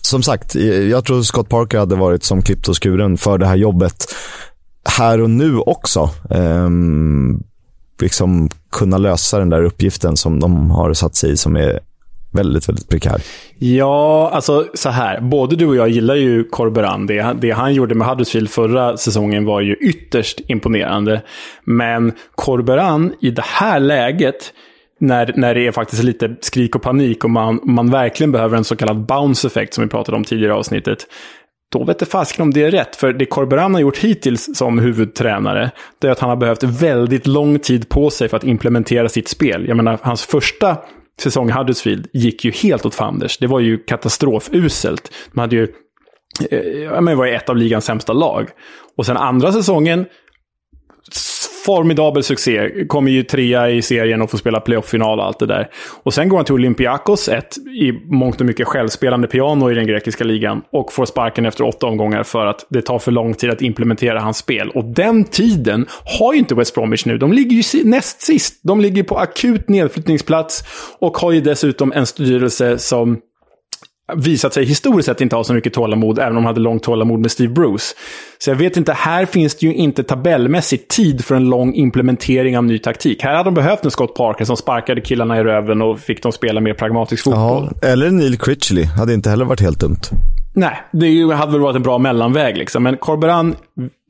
som sagt, eh, jag tror Scott Parker hade varit som klippt och skuren för det här jobbet här och nu också. Um, liksom kunna lösa den där uppgiften som de har satt sig i som är väldigt, väldigt prekär. Ja, alltså så här. Både du och jag gillar ju Corberan. Det, det han gjorde med Huddersfield förra säsongen var ju ytterst imponerande. Men Corberan i det här läget, när, när det är faktiskt lite skrik och panik och man, man verkligen behöver en så kallad bounce-effekt som vi pratade om tidigare i avsnittet då vet det fasken om det är rätt. För det Corberan har gjort hittills som huvudtränare, det är att han har behövt väldigt lång tid på sig för att implementera sitt spel. Jag menar, hans första säsong i Huddersfield gick ju helt åt fanders. Det var ju katastrofuselt. De hade ju, eh, men var ju ett av ligans sämsta lag. Och sen andra säsongen formidabel succé. Kommer ju trea i serien och får spela playoff-final och allt det där. Och sen går han till Olympiakos, ett i mångt och mycket självspelande piano i den grekiska ligan. Och får sparken efter åtta omgångar för att det tar för lång tid att implementera hans spel. Och den tiden har ju inte West Bromwich nu. De ligger ju näst sist. De ligger på akut nedflyttningsplats och har ju dessutom en styrelse som visat sig historiskt sett inte ha så mycket tålamod, även om de hade långt tålamod med Steve Bruce. Så jag vet inte, här finns det ju inte tabellmässigt tid för en lång implementering av ny taktik. Här hade de behövt en Scott Parker som sparkade killarna i röven och fick dem spela mer pragmatisk fotboll. Ja, eller Neil Critchley, hade inte heller varit helt dumt. Nej, det hade väl varit en bra mellanväg liksom. Men Corberan,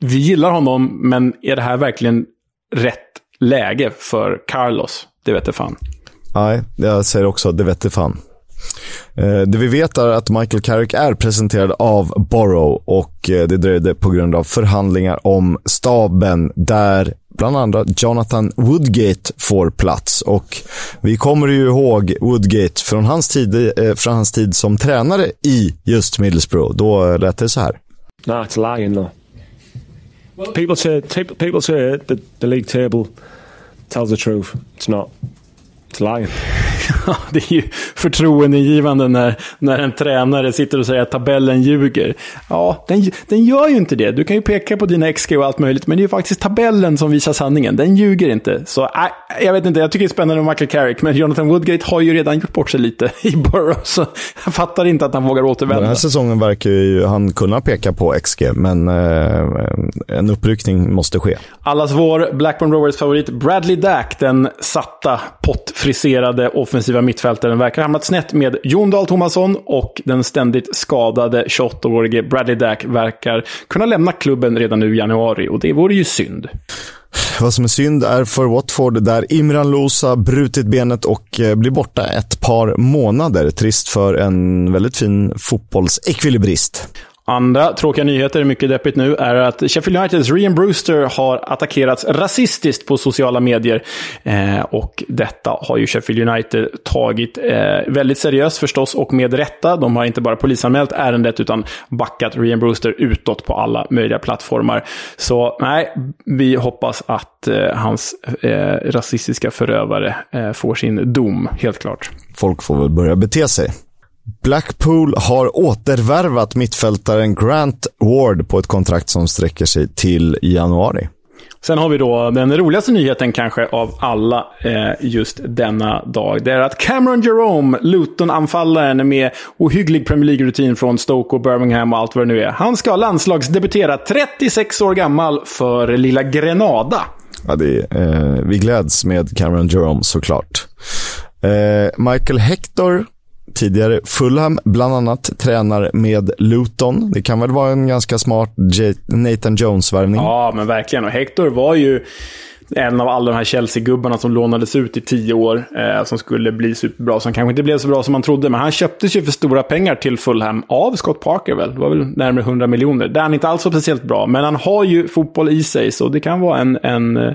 vi gillar honom, men är det här verkligen rätt läge för Carlos? Det vet jag fan. Nej, jag säger också det vet jag fan. Eh, det vi vet är att Michael Carrick är presenterad av Borough och eh, det dröjde på grund av förhandlingar om staben där bland andra Jonathan Woodgate får plats. Och vi kommer ju ihåg Woodgate från hans tid, eh, från hans tid som tränare i just Middlesbrough. Då lät det så här. No, it's lying though. People say people say the, the league table tells the truth. It's not. It's lying. det är ju förtroendeingivande när, när en tränare sitter och säger att tabellen ljuger. Ja, den, den gör ju inte det. Du kan ju peka på dina XG och allt möjligt, men det är ju faktiskt tabellen som visar sanningen. Den ljuger inte. Så äh, jag vet inte, jag tycker det är spännande med Michael Carrick, men Jonathan Woodgate har ju redan gjort bort sig lite i Borough, så jag fattar inte att han vågar återvända. Den här säsongen verkar ju han kunna peka på XG, men eh, en uppryckning måste ske. Allas vår Blackburn Rovers favorit Bradley Dack, den satta, Friserade offensiva mittfältaren, verkar ha hamnat snett med Jon Dahl Tomasson och den ständigt skadade 28-årige Bradley Dack verkar kunna lämna klubben redan nu i januari och det vore ju synd. Vad som är synd är för Watford där Imran Losa brutit benet och eh, blir borta ett par månader. Trist för en väldigt fin fotbollsekvilibrist. Andra tråkiga nyheter, mycket deppigt nu, är att Sheffield Uniteds Rian Brewster har attackerats rasistiskt på sociala medier. Eh, och detta har ju Sheffield United tagit eh, väldigt seriöst förstås, och med rätta. De har inte bara polisanmält ärendet, utan backat Rian Brewster utåt på alla möjliga plattformar. Så nej, vi hoppas att eh, hans eh, rasistiska förövare eh, får sin dom, helt klart. Folk får väl börja bete sig. Blackpool har återvärvat mittfältaren Grant Ward på ett kontrakt som sträcker sig till januari. Sen har vi då den roligaste nyheten kanske av alla eh, just denna dag. Det är att Cameron Jerome, Luton-anfallaren med ohygglig Premier League-rutin från Stoke och Birmingham och allt vad det nu är. Han ska landslagsdebutera 36 år gammal för lilla Grenada. Ja, det eh, vi gläds med Cameron Jerome såklart. Eh, Michael Hector tidigare Fulham bland annat tränar med Luton. Det kan väl vara en ganska smart Nathan Jones-värvning? Ja, men verkligen. Och Hector var ju en av alla de här Chelsea-gubbarna som lånades ut i tio år, eh, som skulle bli superbra, som kanske inte blev så bra som man trodde. Men han köptes ju för stora pengar till Fulham av Scott Parker väl? Det var väl närmare 100 miljoner. Där han inte alls var speciellt bra, men han har ju fotboll i sig, så det kan vara en, en eh,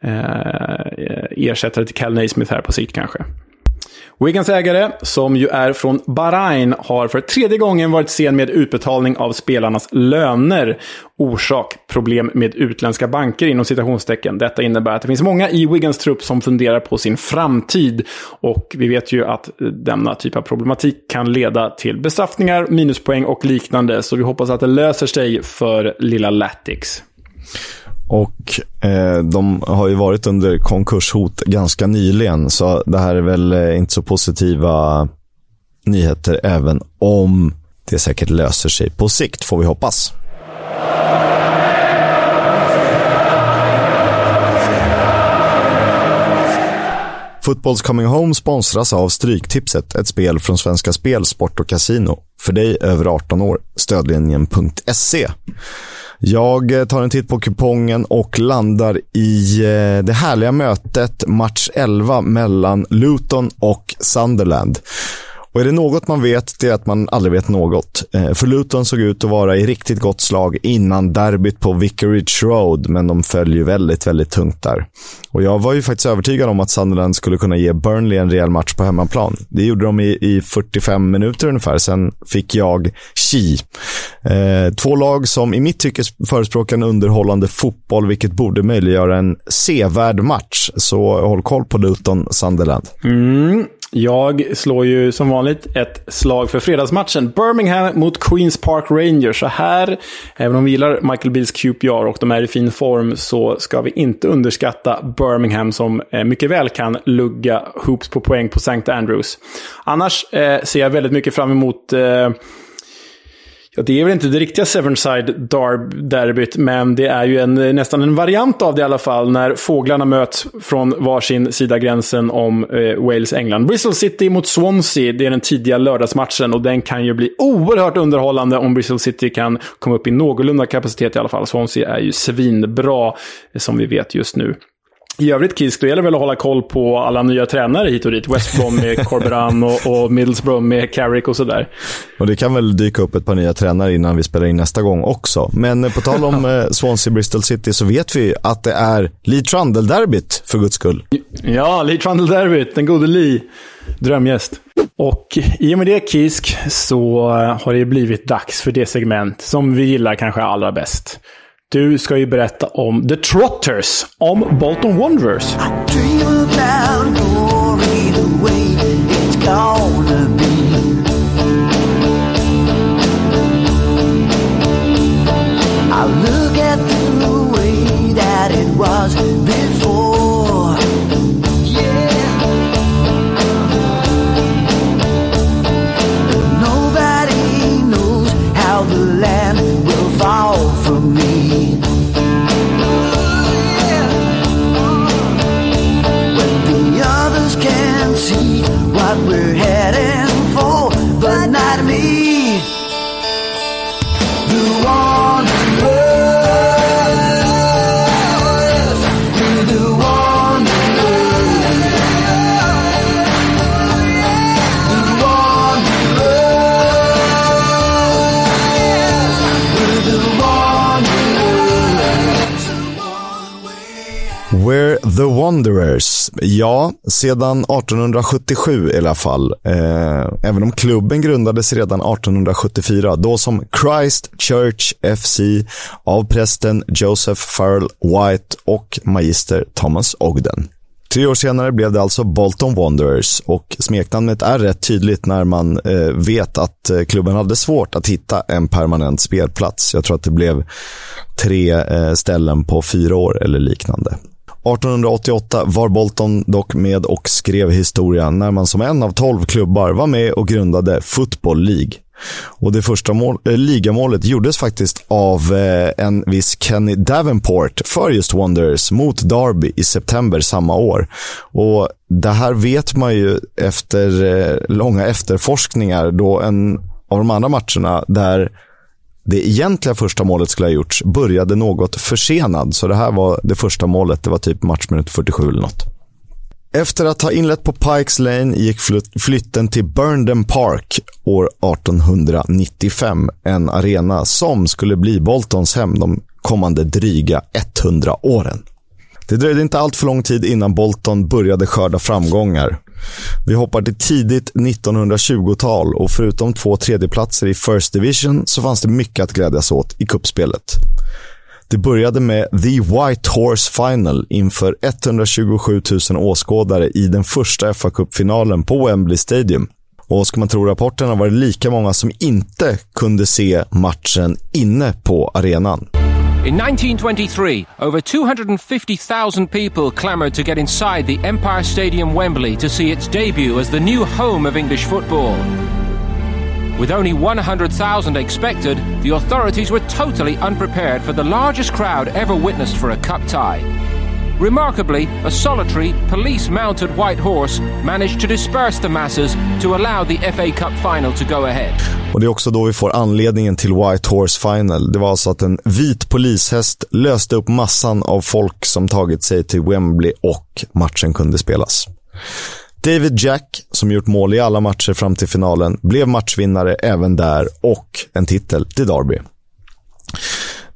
eh ersättare till Cal Naismith här på sikt kanske. Wiggans ägare, som ju är från Bahrain, har för tredje gången varit sen med utbetalning av spelarnas löner. Orsak, problem med utländska banker inom citationstecken. Detta innebär att det finns många i Wiggans trupp som funderar på sin framtid. Och vi vet ju att denna typ av problematik kan leda till bestraffningar, minuspoäng och liknande. Så vi hoppas att det löser sig för lilla Latix. Och eh, de har ju varit under konkurshot ganska nyligen, så det här är väl eh, inte så positiva nyheter, även om det säkert löser sig på sikt, får vi hoppas. Fotbolls Coming Home sponsras av Stryktipset, ett spel från Svenska Spel, Sport och Casino. För dig över 18 år, stödlinjen.se. Jag eh, tar en titt på kupongen och landar i eh, det härliga mötet match 11 mellan Luton och Sunderland. Och är det något man vet, det är att man aldrig vet något. Eh, För Luton såg ut att vara i riktigt gott slag innan derbyt på Vicarage Road, men de föll ju väldigt, väldigt tungt där. Och jag var ju faktiskt övertygad om att Sunderland skulle kunna ge Burnley en rejäl match på hemmaplan. Det gjorde de i, i 45 minuter ungefär, sen fick jag chi. Eh, två lag som i mitt tycke förespråkar en underhållande fotboll, vilket borde möjliggöra en sevärd match. Så håll koll på Luton Sunderland. Mm. Jag slår ju som vanligt ett slag för fredagsmatchen. Birmingham mot Queens Park Rangers. Så här, även om vi gillar Michael Bills QPR och de är i fin form, så ska vi inte underskatta Birmingham som eh, mycket väl kan lugga hoops på poäng på St. Andrews. Annars eh, ser jag väldigt mycket fram emot eh, Ja, det är väl inte det riktiga Severnside derbyt, men det är ju en, nästan en variant av det i alla fall, när fåglarna möts från varsin sida gränsen om eh, Wales-England. Bristol City mot Swansea, det är den tidiga lördagsmatchen och den kan ju bli oerhört underhållande om Bristol City kan komma upp i någorlunda kapacitet i alla fall. Swansea är ju svinbra, eh, som vi vet just nu. I övrigt Kisk, då gäller det väl att hålla koll på alla nya tränare hit och dit. West Brom med Corberan och, och Middlesbrough med Carrick och sådär. Och det kan väl dyka upp ett par nya tränare innan vi spelar in nästa gång också. Men på tal om eh, Swansea Bristol City så vet vi att det är Lee Trundle-derbyt, för guds skull. Ja, Lee Trundle-derbyt. Den gode Lee. Drömgäst. Och i och med det, Kisk, så har det blivit dags för det segment som vi gillar kanske allra bäst. Du ska ju berätta om The Trotters, om Bolton Wanderers. I look at the way that it was before. Yeah. Nobody knows how the land will fall what we're heading for, but not me. The one We're the Wanderers. Ja, sedan 1877 i alla fall. Eh, även om klubben grundades redan 1874, då som Christ Church FC av prästen Joseph Farrell White och magister Thomas Ogden. Tre år senare blev det alltså Bolton Wanderers och smeknamnet är rätt tydligt när man eh, vet att eh, klubben hade svårt att hitta en permanent spelplats. Jag tror att det blev tre eh, ställen på fyra år eller liknande. 1888 var Bolton dock med och skrev historia när man som en av tolv klubbar var med och grundade Football League. Och det första mål, eh, ligamålet gjordes faktiskt av eh, en viss Kenny Davenport för just Wanderers mot Derby i september samma år. Och det här vet man ju efter eh, långa efterforskningar då en av de andra matcherna där det egentliga första målet skulle ha gjorts började något försenad. Så det här var det första målet. Det var typ matchminut 47 eller något. Efter att ha inlett på Pikes Lane gick flytten till Burnden Park år 1895. En arena som skulle bli Boltons hem de kommande dryga 100 åren. Det dröjde inte allt för lång tid innan Bolton började skörda framgångar. Vi hoppar till tidigt 1920-tal och förutom två tredjeplatser i First Division så fanns det mycket att glädjas åt i kuppspelet. Det började med The White Horse Final inför 127 000 åskådare i den första fa kuppfinalen på Wembley Stadium. Och ska man tro rapporterna var det lika många som inte kunde se matchen inne på arenan. In 1923, over 250,000 people clamoured to get inside the Empire Stadium Wembley to see its debut as the new home of English football. With only 100,000 expected, the authorities were totally unprepared for the largest crowd ever witnessed for a cup tie. Remarkably, a solitary, police mounted white horse managed to disperse the masses to allow the FA Cup final to go ahead. Och Det är också då vi får anledningen till White Horse Final. Det var alltså att en vit polishäst löste upp massan av folk som tagit sig till Wembley och matchen kunde spelas. David Jack, som gjort mål i alla matcher fram till finalen, blev matchvinnare även där och en titel till Derby.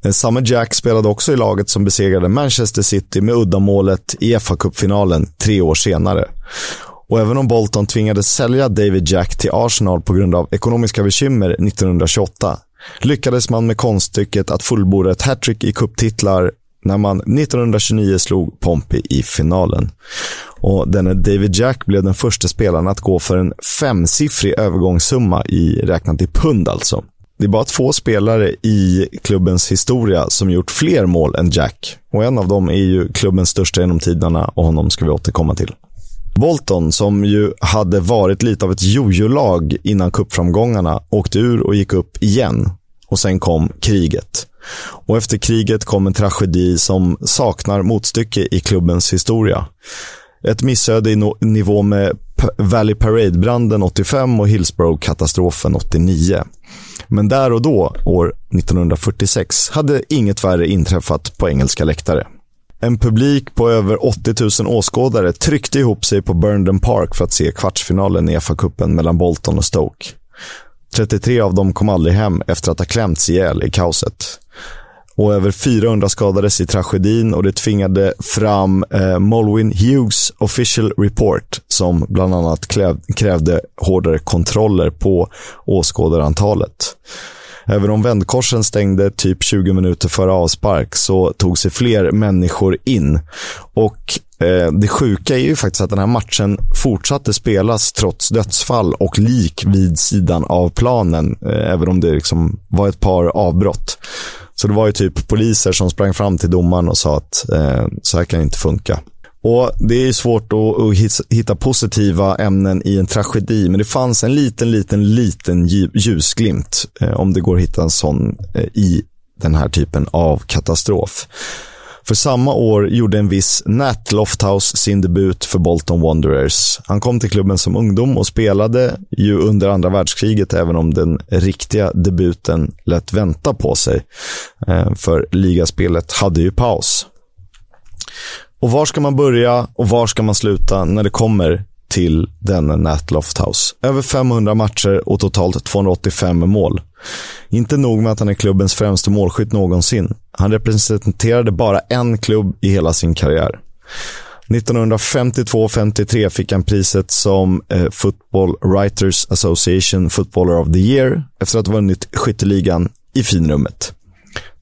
Eh, Samma Samme Jack spelade också i laget som besegrade Manchester City med uddamålet i FA-cupfinalen tre år senare. Och även om Bolton tvingades sälja David Jack till Arsenal på grund av ekonomiska bekymmer 1928 lyckades man med konststycket att fullborda ett hattrick i kupptitlar när man 1929 slog Pompey i finalen. Och denne David Jack blev den första spelaren att gå för en femsiffrig övergångssumma i räknat i pund alltså. Det är bara två spelare i klubbens historia som gjort fler mål än Jack. Och en av dem är ju klubbens största genom tiderna och honom ska vi återkomma till. Bolton, som ju hade varit lite av ett jojo-lag innan kuppframgångarna, åkte ur och gick upp igen. Och sen kom kriget. Och efter kriget kom en tragedi som saknar motstycke i klubbens historia. Ett missöde i no nivå med Valley Parade-branden 85 och Hillsborough-katastrofen 89. Men där och då, år 1946, hade inget värre inträffat på engelska läktare. En publik på över 80 000 åskådare tryckte ihop sig på Burnden Park för att se kvartsfinalen i FA-cupen mellan Bolton och Stoke. 33 av dem kom aldrig hem efter att ha klämts ihjäl i kaoset och över 400 skadades i tragedin och det tvingade fram eh, Molwin Hughes official report som bland annat krävde hårdare kontroller på åskådarantalet. Även om vändkorsen stängde typ 20 minuter före avspark så tog sig fler människor in. Och eh, det sjuka är ju faktiskt att den här matchen fortsatte spelas trots dödsfall och lik vid sidan av planen. Eh, även om det liksom var ett par avbrott. Så det var ju typ poliser som sprang fram till domaren och sa att eh, så här kan det inte funka. Och Det är svårt att, att, hitta positiva ämnen i en tragedi, men det fanns en liten, liten, liten ljusglimt, eh, om det går att hitta en sån eh, i den här typen av katastrof. För samma år gjorde en viss Nat Lofthouse sin debut för Bolton Wanderers. Han kom till klubben som ungdom och spelade ju under andra världskriget, även om den riktiga debuten lät vänta på sig. Eh, för ligaspelet hade ju paus. Och var ska man börja och var ska man sluta när det kommer till denne Nat Lofthouse. Över 500 matcher och totalt 285 mål. Inte nog med att han är klubbens främste målskytt någonsin. Han representerade bara en klubb i hela sin karriär. 1952-53 fick han priset som eh, Football Writers Association Footballer of the Year efter att ha vunnit skytteligan i finrummet.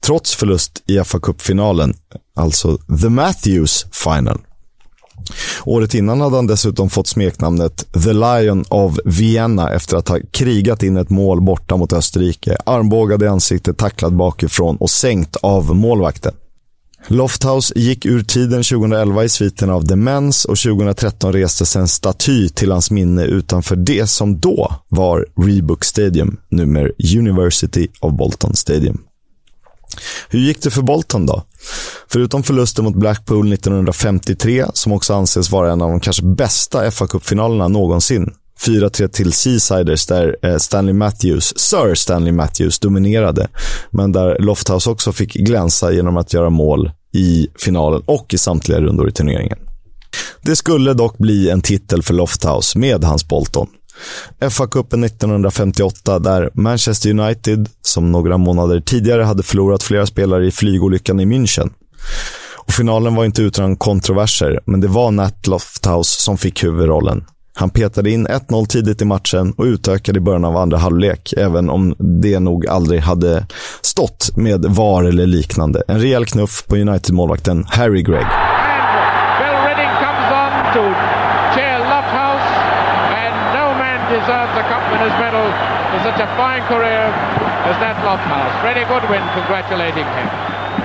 Trots förlust i fa Cup-finalen, alltså The Matthews Final. Året innan hade han dessutom fått smeknamnet The Lion of Vienna efter att ha krigat in ett mål borta mot Österrike, armbågad i ansiktet, tacklad bakifrån och sänkt av målvakten. Lofthouse gick ur tiden 2011 i sviten av Demens och 2013 restes en staty till hans minne utanför det som då var Reebok Stadium, numera University of Bolton Stadium. Hur gick det för Bolton då? Förutom förlusten mot Blackpool 1953, som också anses vara en av de kanske bästa fa Cup-finalerna någonsin. 4-3 till Seasiders där eh, Stanley Matthews, Sir Stanley Matthews, dominerade. Men där Lofthouse också fick glänsa genom att göra mål i finalen och i samtliga rundor i turneringen. Det skulle dock bli en titel för Lofthouse med hans Bolton. FA-cupen 1958 där Manchester United, som några månader tidigare hade förlorat flera spelare i flygolyckan i München. Och finalen var inte utan kontroverser, men det var Nat Lofthouse som fick huvudrollen. Han petade in 1-0 tidigt i matchen och utökade i början av andra halvlek, även om det nog aldrig hade stått med VAR eller liknande. En rejäl knuff på United-målvakten Harry Gregg. Such a fine career as that Lofthouse. Freddie Goodwin congratulating him.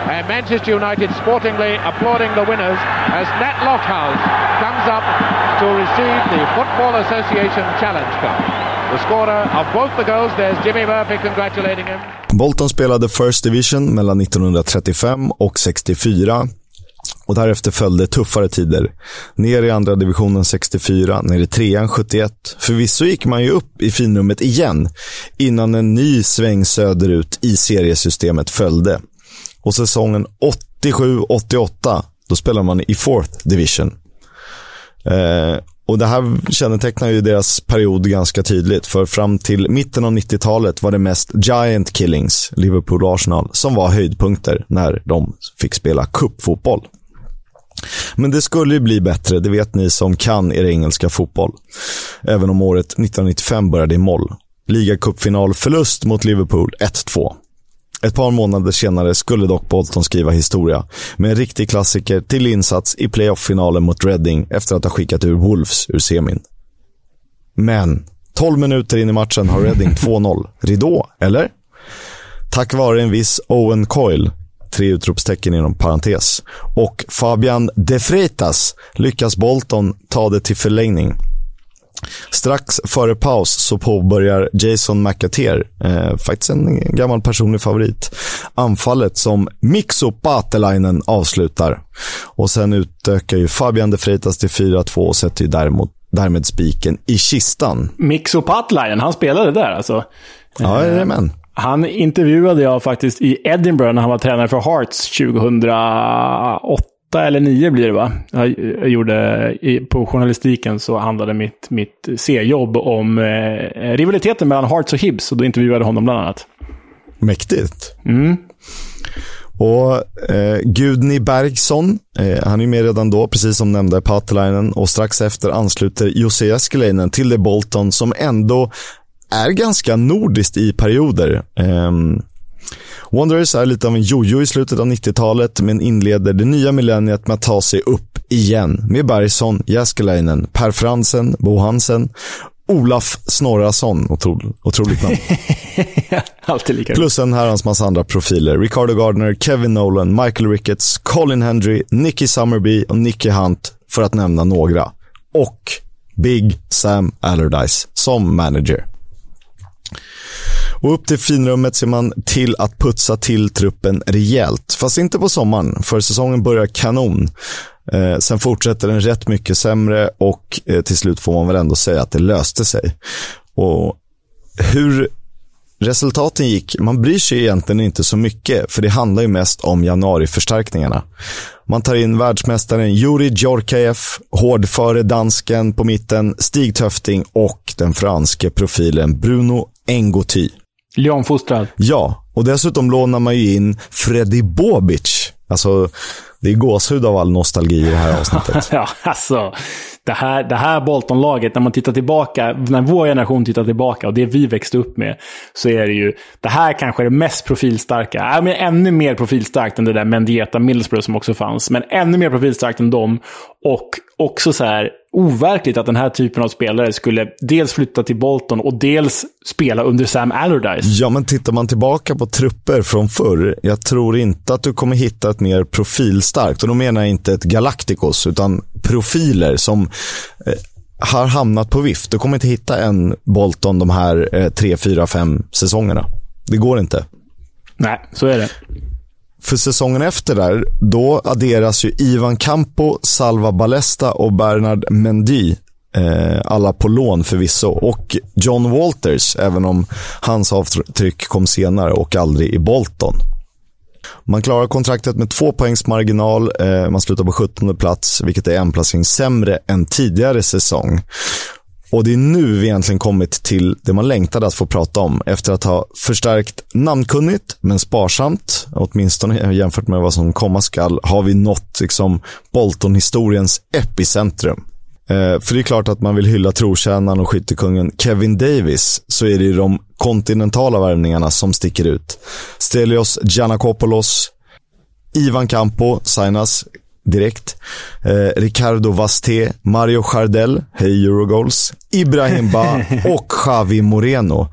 And Manchester United sportingly applauding the winners as Nat Lofthouse comes up to receive the Football Association Challenge Cup. The scorer of both the goals, there's Jimmy Murphy congratulating him. Bolton spelade First Division mellan 1935 och 64 och därefter följde tuffare tider. Ner i andra divisionen 64, ner i trean 71. Förvisso gick man ju upp i finrummet igen innan en ny sväng söderut i seriesystemet följde. Och säsongen 87-88, då spelade man i fourth division. Eh, och Det här kännetecknar ju deras period ganska tydligt. För fram till mitten av 90-talet var det mest giant killings, Liverpool-Arsenal, som var höjdpunkter när de fick spela cupfotboll. Men det skulle ju bli bättre, det vet ni som kan er engelska fotboll. Även om året 1995 började i moll. Ligacupfinalförlust mot Liverpool 1-2. Ett par månader senare skulle dock Bolton skriva historia med en riktig klassiker till insats i playoff-finalen mot Reading efter att ha skickat ur Wolves ur semin. Men 12 minuter in i matchen har Reading 2-0. Ridå, eller? Tack vare en viss Owen Coyle tre utropstecken inom parentes. Och Fabian De Freitas lyckas Bolton ta det till förlängning. Strax före paus så påbörjar Jason McAteer, eh, faktiskt en gammal personlig favorit, anfallet som Mikso Patelainen avslutar. Och sen utökar ju Fabian de Freitas till 4-2 och sätter ju däremot, därmed spiken i kistan. Mikso Patelainen, han spelade där alltså? Ja, jajamän. Han intervjuade jag faktiskt i Edinburgh när han var tränare för Hearts 2008 eller 2009 blir det va? Jag gjorde, på journalistiken så handlade mitt, mitt C-jobb om eh, rivaliteten mellan Hearts och Hibs och då intervjuade jag honom bland annat. Mäktigt. Mm. Och eh, Gudni Bergson, eh, han är med redan då, precis som nämnde Patelainen. Och strax efter ansluter Jussi Eskeläinen till det Bolton som ändå är ganska nordiskt i perioder. Um, Wanderers är lite av en jojo i slutet av 90-talet, men inleder det nya millenniet med att ta sig upp igen med Bergson, Jääskeläinen, Per Fransen, Bo Hansen, Olaf Snorrason, otro, otroligt namn. Alltid lika Plus en herrans massa andra profiler. Ricardo Gardner, Kevin Nolan, Michael Ricketts, Colin Hendry, Nicky Summerby och Nicky Hunt, för att nämna några. Och Big Sam Allardyce som manager. Och upp till finrummet ser man till att putsa till truppen rejält. Fast inte på sommaren, för säsongen börjar kanon. Eh, sen fortsätter den rätt mycket sämre och eh, till slut får man väl ändå säga att det löste sig. Och hur resultaten gick, man bryr sig egentligen inte så mycket, för det handlar ju mest om januariförstärkningarna. Man tar in världsmästaren Juri Djorkaeff, hårdföre dansken på mitten, Stig Töfting och den franske profilen Bruno Engoty. Lyon-fostrad. Ja, och dessutom lånar man ju in Freddy Bobic. Alltså, det är gåshud av all nostalgi i det här avsnittet. ja, alltså. Det här, det här Bolton-laget, när man tittar tillbaka, när vår generation tittar tillbaka och det vi växte upp med, så är det ju, det här kanske är det mest profilstarka. Äh, men ännu mer profilstarkt än det där Mendieta Middlesbrough som också fanns. Men ännu mer profilstarkt än dem. Och också så här, overkligt att den här typen av spelare skulle dels flytta till Bolton och dels spela under Sam Allardyce. Ja, men tittar man tillbaka på trupper från förr, jag tror inte att du kommer hitta ett mer profilstarkt, och då menar jag inte ett Galacticos, utan profiler som eh, har hamnat på vift. Du kommer inte hitta en Bolton de här eh, tre, fyra, fem säsongerna. Det går inte. Nej, så är det. För säsongen efter där, då adderas ju Ivan Campo, Salva Ballesta och Bernard Mendy. Eh, alla på lån förvisso. Och John Walters, även om hans avtryck kom senare och aldrig i Bolton. Man klarar kontraktet med två poängs marginal. Eh, man slutar på 17 plats, vilket är en placering sämre än tidigare säsong. Och det är nu vi egentligen kommit till det man längtade att få prata om. Efter att ha förstärkt namnkunnigt, men sparsamt, åtminstone jämfört med vad som komma skall, har vi nått liksom Bolton-historiens epicentrum. Eh, för det är klart att man vill hylla trotjänaren och skyttekungen Kevin Davis, så är det ju de kontinentala värvningarna som sticker ut. Stelios Giannakopoulos, Ivan Campo signas direkt. Eh, Ricardo Vasté, Mario Chardel, hej Eurogoals, Ibrahim Ba och Javi Moreno.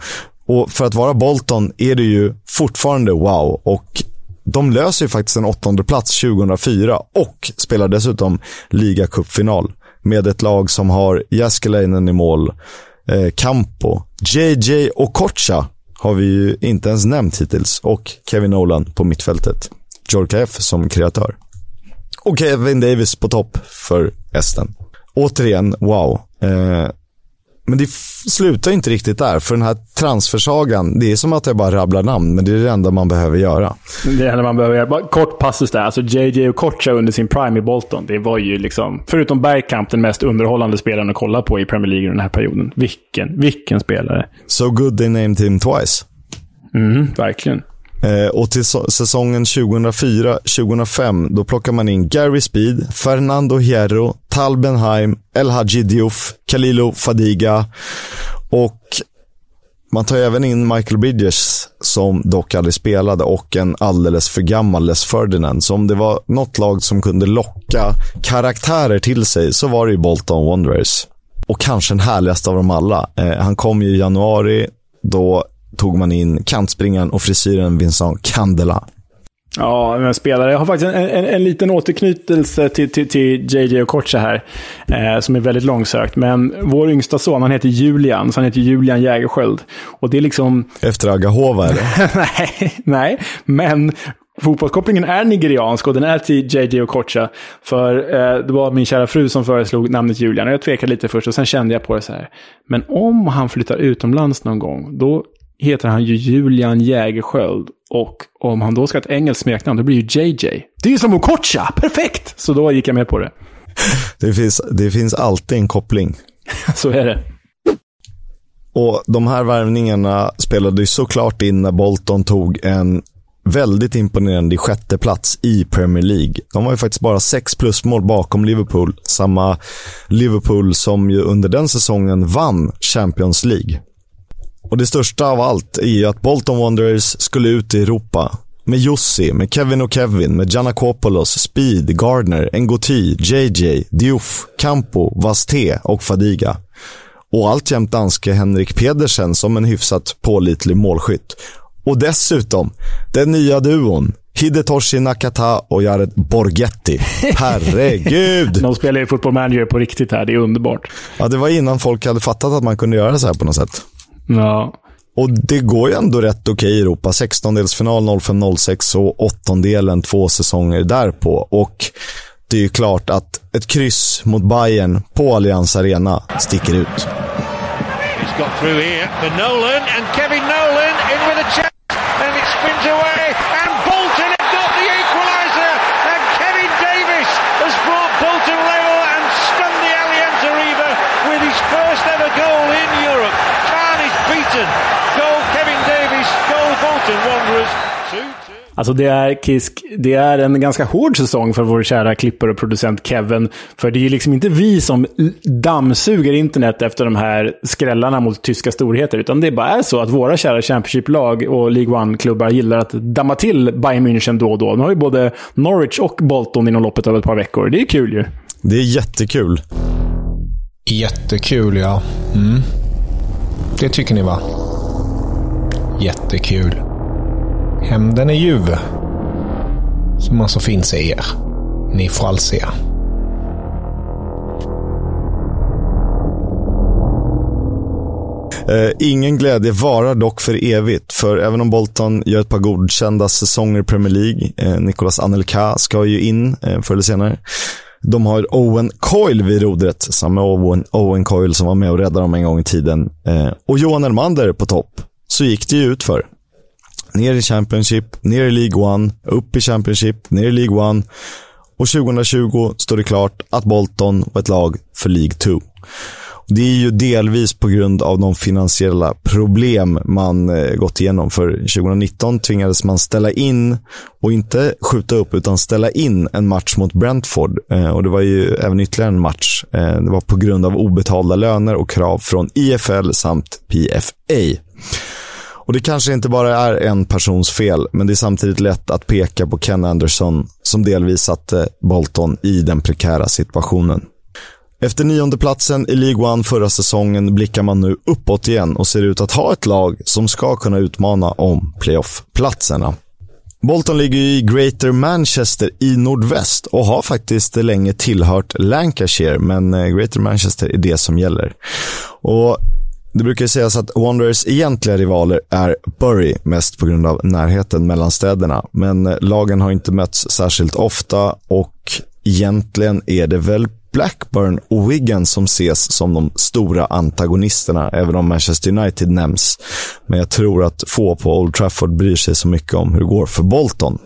Och för att vara Bolton är det ju fortfarande wow. Och de löser ju faktiskt en åttonde plats 2004 och spelar dessutom ligacupfinal med ett lag som har Jääskeläinen i mål, eh, Campo, JJ och Kocha har vi ju inte ens nämnt hittills och Kevin Nolan på mittfältet. Jorka F som kreatör. Och Kevin Davis på topp för Esten. Återigen, wow. Eh, men det slutar inte riktigt där, för den här transfersagan, det är som att jag bara rabblar namn, men det är det enda man behöver göra. Det är det enda man behöver göra. Bara kort passus där. Alltså JJ och Kocha under sin prime i Bolton, det var ju liksom, förutom Bergkamp, den mest underhållande spelaren att kolla på i Premier League den här perioden. Vilken, vilken spelare. So good they named him twice. Mm, verkligen. Eh, och till säsongen 2004-2005, då plockar man in Gary Speed, Fernando Hierro, Tal Benheim, El Hadji Diouf, Kalilo Fadiga och man tar även in Michael Bridges, som dock aldrig spelade, och en alldeles för gammal Les Ferdinand. Så om det var något lag som kunde locka karaktärer till sig, så var det ju Bolton Wanderers. Och kanske den härligaste av dem alla. Eh, han kom ju i januari, då tog man in kantspringaren och frisyren Vincent Candela. Ja, men spelare. Jag har faktiskt en, en, en liten återknytelse till, till, till JJ och Kocha här, eh, som är väldigt långsökt. Men vår yngsta son, han heter Julian, så han heter Julian Jägerskiöld. Och det är liksom... Efter Agahova, eller? nej, nej, men Fotbollskopplingen är nigeriansk och den är till JJ och Kocha. För eh, det var min kära fru som föreslog namnet Julian. Och jag tvekade lite först och sen kände jag på det så här. Men om han flyttar utomlands någon gång, då heter han ju Julian Jägerskiöld. Och om han då ska ha ett engelskt smeknamn, då blir ju JJ. Det är ju som Okocha! Perfekt! Så då gick jag med på det. Det finns, det finns alltid en koppling. Så är det. Och de här värvningarna spelade ju såklart in när Bolton tog en väldigt imponerande sjätte plats i Premier League. De var ju faktiskt bara sex plusmål bakom Liverpool. Samma Liverpool som ju under den säsongen vann Champions League. Och det största av allt är ju att Bolton Wanderers skulle ut i Europa. Med Jussi, med Kevin och Kevin, med Giannakopoulos, Speed, Gardner, Ngoti, JJ, Diouf, Campo, Vasté och Fadiga. Och alltjämt danske Henrik Pedersen som en hyfsat pålitlig målskytt. Och dessutom, den nya duon. Hidetoshi Nakata och Jared Borgetti. Herregud! De spelar ju fotboll manager på riktigt här. Det är underbart. Ja, det var innan folk hade fattat att man kunde göra så här på något sätt. Ja. Och det går ju ändå rätt okej i Europa. 16-delsfinal 05-06 och åttondelen två säsonger därpå. Och det är ju klart att ett kryss mot Bayern på Allianz Arena sticker ut. He's got through here for Nolan and Kevin Nolan in with a chance and it spins away and Bolton have got the equaliser and Kevin Davis has brought Bolton level and stunned the Allianz Arena with his first ever goal in Europe. Khan is beaten. Goal Kevin Davis, goal Bolton Wanderers 2-2. Alltså det är, Kisk, det är en ganska hård säsong för vår kära klippare och producent Kevin. För det är ju liksom inte vi som dammsuger internet efter de här skrällarna mot tyska storheter. Utan det bara är så att våra kära Championship-lag och League One-klubbar gillar att damma till Bayern München då och då. Nu har ju både Norwich och Bolton inom loppet av ett par veckor. Det är kul ju. Det är jättekul. Jättekul, ja. Mm. Det tycker ni va? Jättekul. Hämnden är ljuv. Som alltså finns i er. Ni får all se. Eh, ingen glädje varar dock för evigt, för även om Bolton gör ett par godkända säsonger i Premier League, eh, Nicolas Anelka ska ju in eh, förr eller senare. De har Owen Coyle vid rodret, samma Owen, Owen Coyle som var med och räddade dem en gång i tiden. Eh, och Johan Elmander på topp. Så gick det ju ut för. Ner i Championship, ner i League One, upp i Championship, ner i League One. Och 2020 står det klart att Bolton var ett lag för League 2. Det är ju delvis på grund av de finansiella problem man eh, gått igenom. För 2019 tvingades man ställa in, och inte skjuta upp, utan ställa in en match mot Brentford. Eh, och Det var ju även ytterligare en match. Eh, det var på grund av obetalda löner och krav från IFL samt PFA. Och Det kanske inte bara är en persons fel, men det är samtidigt lätt att peka på Ken Anderson som delvis satte Bolton i den prekära situationen. Efter nionde platsen i League One förra säsongen blickar man nu uppåt igen och ser ut att ha ett lag som ska kunna utmana om playoff-platserna. Bolton ligger i Greater Manchester i nordväst och har faktiskt länge tillhört Lancashire, men eh, Greater Manchester är det som gäller. Och det brukar ju sägas att Wanderers egentliga rivaler är Bury, mest på grund av närheten mellan städerna. Men eh, lagen har inte mötts särskilt ofta och egentligen är det väl Blackburn och Wigan som ses som de stora antagonisterna, även om Manchester United nämns. Men jag tror att få på Old Trafford bryr sig så mycket om hur det går för Bolton.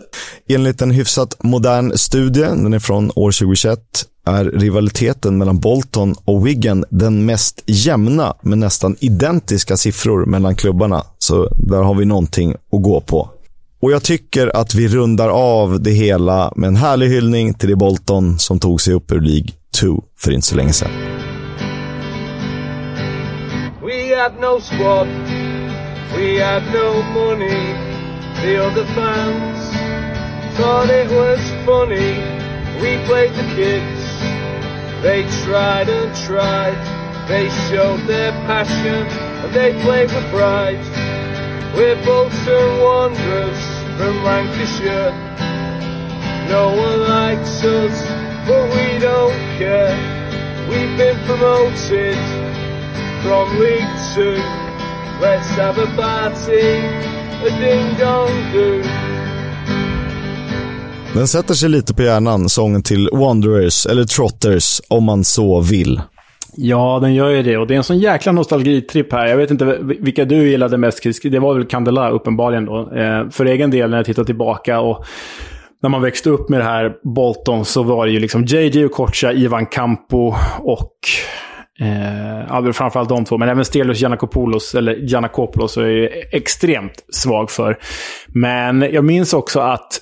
Enligt en hyfsat modern studie, den är från år 2021, är rivaliteten mellan Bolton och Wigan den mest jämna med nästan identiska siffror mellan klubbarna. Så där har vi någonting att gå på. Och jag tycker att vi rundar av det hela med en härlig hyllning till det Bolton som tog sig upp ur League 2 för inte så länge sedan. We had no squad, we had no money. The other fans thought it was funny. We played the kids, they tried and tried. They showed their passion and they played with pride. We're Bolton Wanderers from Lancashire. No one likes us, but we don't care. We've been promoted from League Two. Let's have a party, a ding dong do. Den sätter sig lite på hjärnan, sången till Wanderers, eller Trotters, om man så vill. Ja, den gör ju det. Och det är en sån jäkla nostalgitripp här. Jag vet inte vilka du gillade mest, Chris. Det var väl Candela, uppenbarligen. Då. Eh, för egen del, när jag tittar tillbaka och när man växte upp med det här Bolton så var det ju liksom JJ Okocha, Ivan Campo och Eh, framförallt de två, men även Stelios Giannakopoulos, eller Giannakopoulos, är jag extremt svag för. Men jag minns också att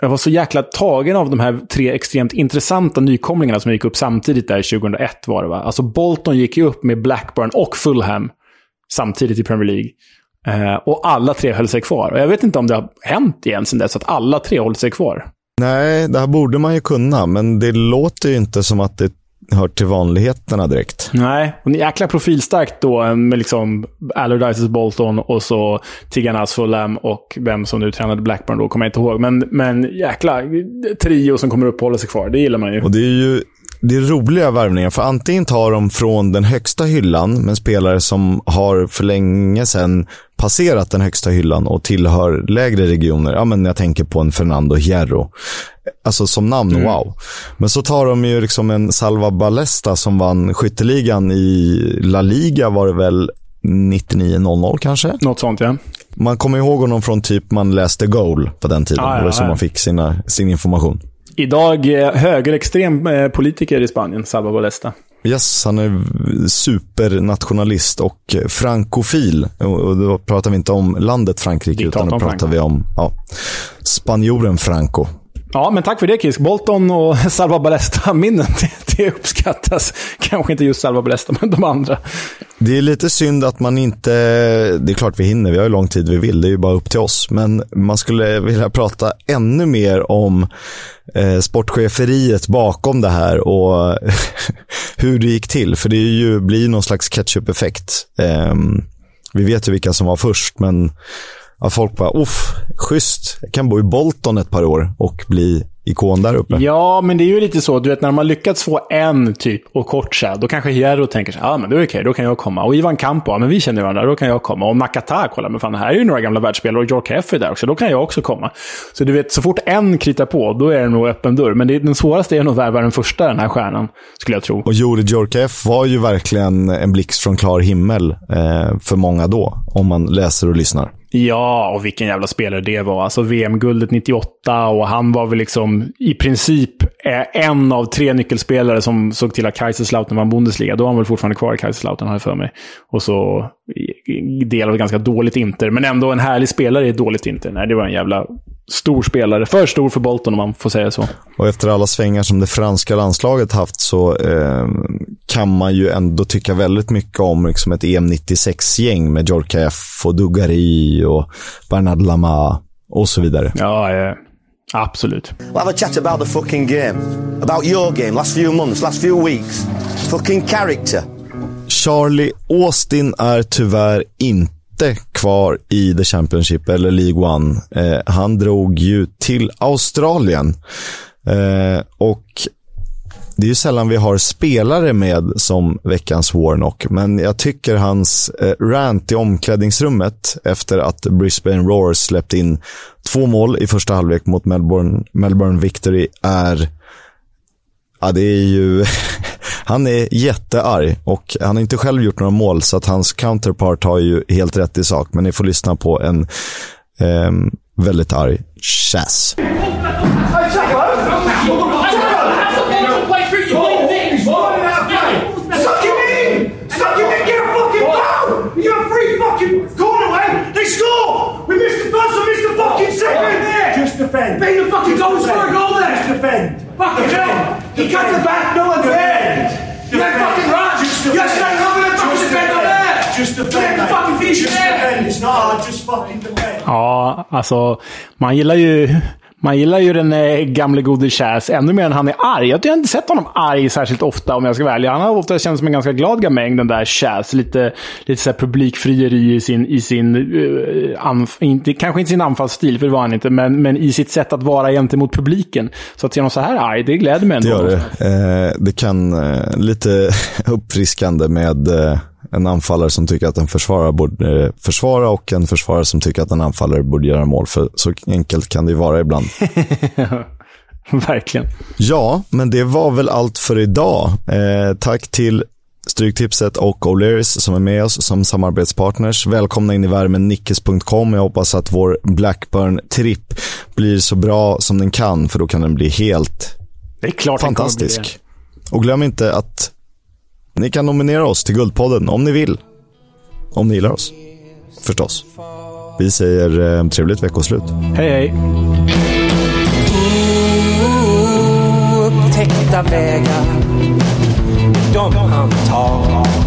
jag var så jäkla tagen av de här tre extremt intressanta nykomlingarna som gick upp samtidigt där 2001 var det va? Alltså Bolton gick ju upp med Blackburn och Fulham. samtidigt i Premier League. Eh, och alla tre höll sig kvar. Och jag vet inte om det har hänt igen sen dess, att alla tre hållit sig kvar. Nej, det här borde man ju kunna, men det låter ju inte som att det hör till vanligheterna direkt. Nej, och jäkla profilstarkt då med liksom Allardyces Bolton och så Tiganas Fulham och vem som nu tränade Blackburn då, kommer jag inte ihåg. Men, men jäkla trio som kommer uppehålla sig kvar. Det gillar man ju. Och det är ju det är roliga värvningar, för antingen tar de från den högsta hyllan med spelare som har för länge sedan passerat den högsta hyllan och tillhör lägre regioner. Ja, men jag tänker på en Fernando Hierro. Alltså som namn, mm. wow. Men så tar de ju liksom en Salva Ballesta som vann skytteligan i La Liga var det väl 99-00 kanske? Något sånt ja. Man kommer ihåg honom från typ man läste Goal på den tiden. Ah, ja, det var så ja. man fick sina, sin information. Idag högerextrem eh, politiker i Spanien, Salva Ballesta. Yes, han är supernationalist och frankofil. Och då pratar vi inte om landet Frankrike, Diktatorn utan då pratar Franco. vi om ja, spanjoren Franco. Ja, men tack för det Kisk. Bolton och Salva Ballesta-minnen, det, det uppskattas. Kanske inte just Salva Ballesta, men de andra. Det är lite synd att man inte, det är klart vi hinner, vi har ju lång tid vi vill, det är ju bara upp till oss. Men man skulle vilja prata ännu mer om eh, sportcheferiet bakom det här och hur det gick till. För det är ju, blir någon slags catch-up-effekt. Eh, vi vet ju vilka som var först, men att folk bara, uff, schysst. Jag kan bo i Bolton ett par år och bli ikon där uppe. Ja, men det är ju lite så. Du vet, när man lyckats få en typ och Kocha, då kanske Hierro tänker så ja men det är okej, då kan jag komma. Och Ivan Campo, ja men vi känner varandra, då kan jag komma. Och Nakata, kolla, men fan, här är ju några gamla världsspelare och York F är där också, då kan jag också komma. Så du vet, så fort en kritar på, då är det nog öppen dörr. Men det, den svåraste är nog att värva den första, den här stjärnan, skulle jag tro. Och Jori York F var ju verkligen en blixt från klar himmel eh, för många då, om man läser och lyssnar. Ja, och vilken jävla spelare det var. Alltså VM-guldet 98 och han var väl liksom i princip eh, en av tre nyckelspelare som såg till att Kaiserslautern vann Bundesliga. Då var han väl fortfarande kvar i Kaiserslautern, har jag för mig. Och så del av ganska dåligt Inter, men ändå en härlig spelare i ett dåligt Inter. Nej, det var en jävla stor spelare. För stor för Bolton om man får säga så. Och efter alla svängar som det franska landslaget haft så eh, kan man ju ändå tycka väldigt mycket om liksom ett EM 96-gäng med Djorkaeff och Dugari och Bernard Lama och så vidare. Ja, ja. Absolut. We'll have a chat about the fucking game. About your game, last few months, last few weeks. Fucking character. Charlie Austin är tyvärr inte kvar i The Championship eller League One. Eh, han drog ju till Australien. Eh, och det är ju sällan vi har spelare med som veckans Warnock, men jag tycker hans eh, rant i omklädningsrummet efter att Brisbane Roars släppt in två mål i första halvlek mot Melbourne, Melbourne Victory är Ja, det är ju... han är jättearg och han har inte själv gjort några mål så att hans counterpart har ju helt rätt i sak. Men ni får lyssna på en eh, väldigt arg Chas. Just defend. Bang the fucking goal for a goal there. Just defend. Fucking hell. He cuts the back, no one's there. You're fucking right. Just defend. Yes, no, no, no, fucking defend on there. Just defend. Just fucking finish it there. It's not hard, just fucking defend. Ja, alltså man gillar ju man gillar ju den eh, gamle gode Chas ännu mer än han är arg. Jag har inte sett honom arg särskilt ofta om jag ska vara ärlig. Han har ofta känts som en ganska glad gamäng, den där Chas. Lite, lite så publikfrieri i sin, i sin uh, anf inte, kanske inte sin anfallsstil, för det var han inte, men, men i sitt sätt att vara gentemot publiken. Så att se honom så här arg, det gläder mig ändå. Det gör det. Eh, det kan, eh, lite uppfriskande med eh en anfallare som tycker att en försvarare borde eh, försvara och en försvarare som tycker att en anfallare borde göra mål. För så enkelt kan det vara ibland. Verkligen. Ja, men det var väl allt för idag. Eh, tack till Stryktipset och O'Learys som är med oss som samarbetspartners. Välkomna in i värmen, nickes.com. Jag hoppas att vår Blackburn-tripp blir så bra som den kan, för då kan den bli helt det är klart fantastisk. Och glöm inte att ni kan nominera oss till Guldpodden om ni vill. Om ni gillar oss. Förstås. Vi säger eh, trevligt veckoslut. Hej, hej. Upptäckta vägar, de han tar.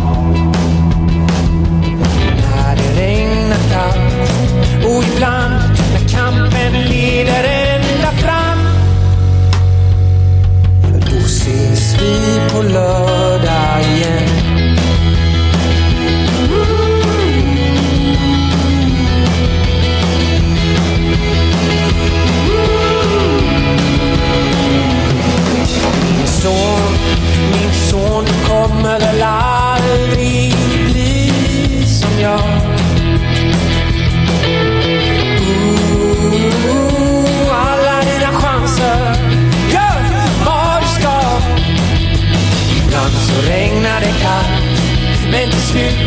Stick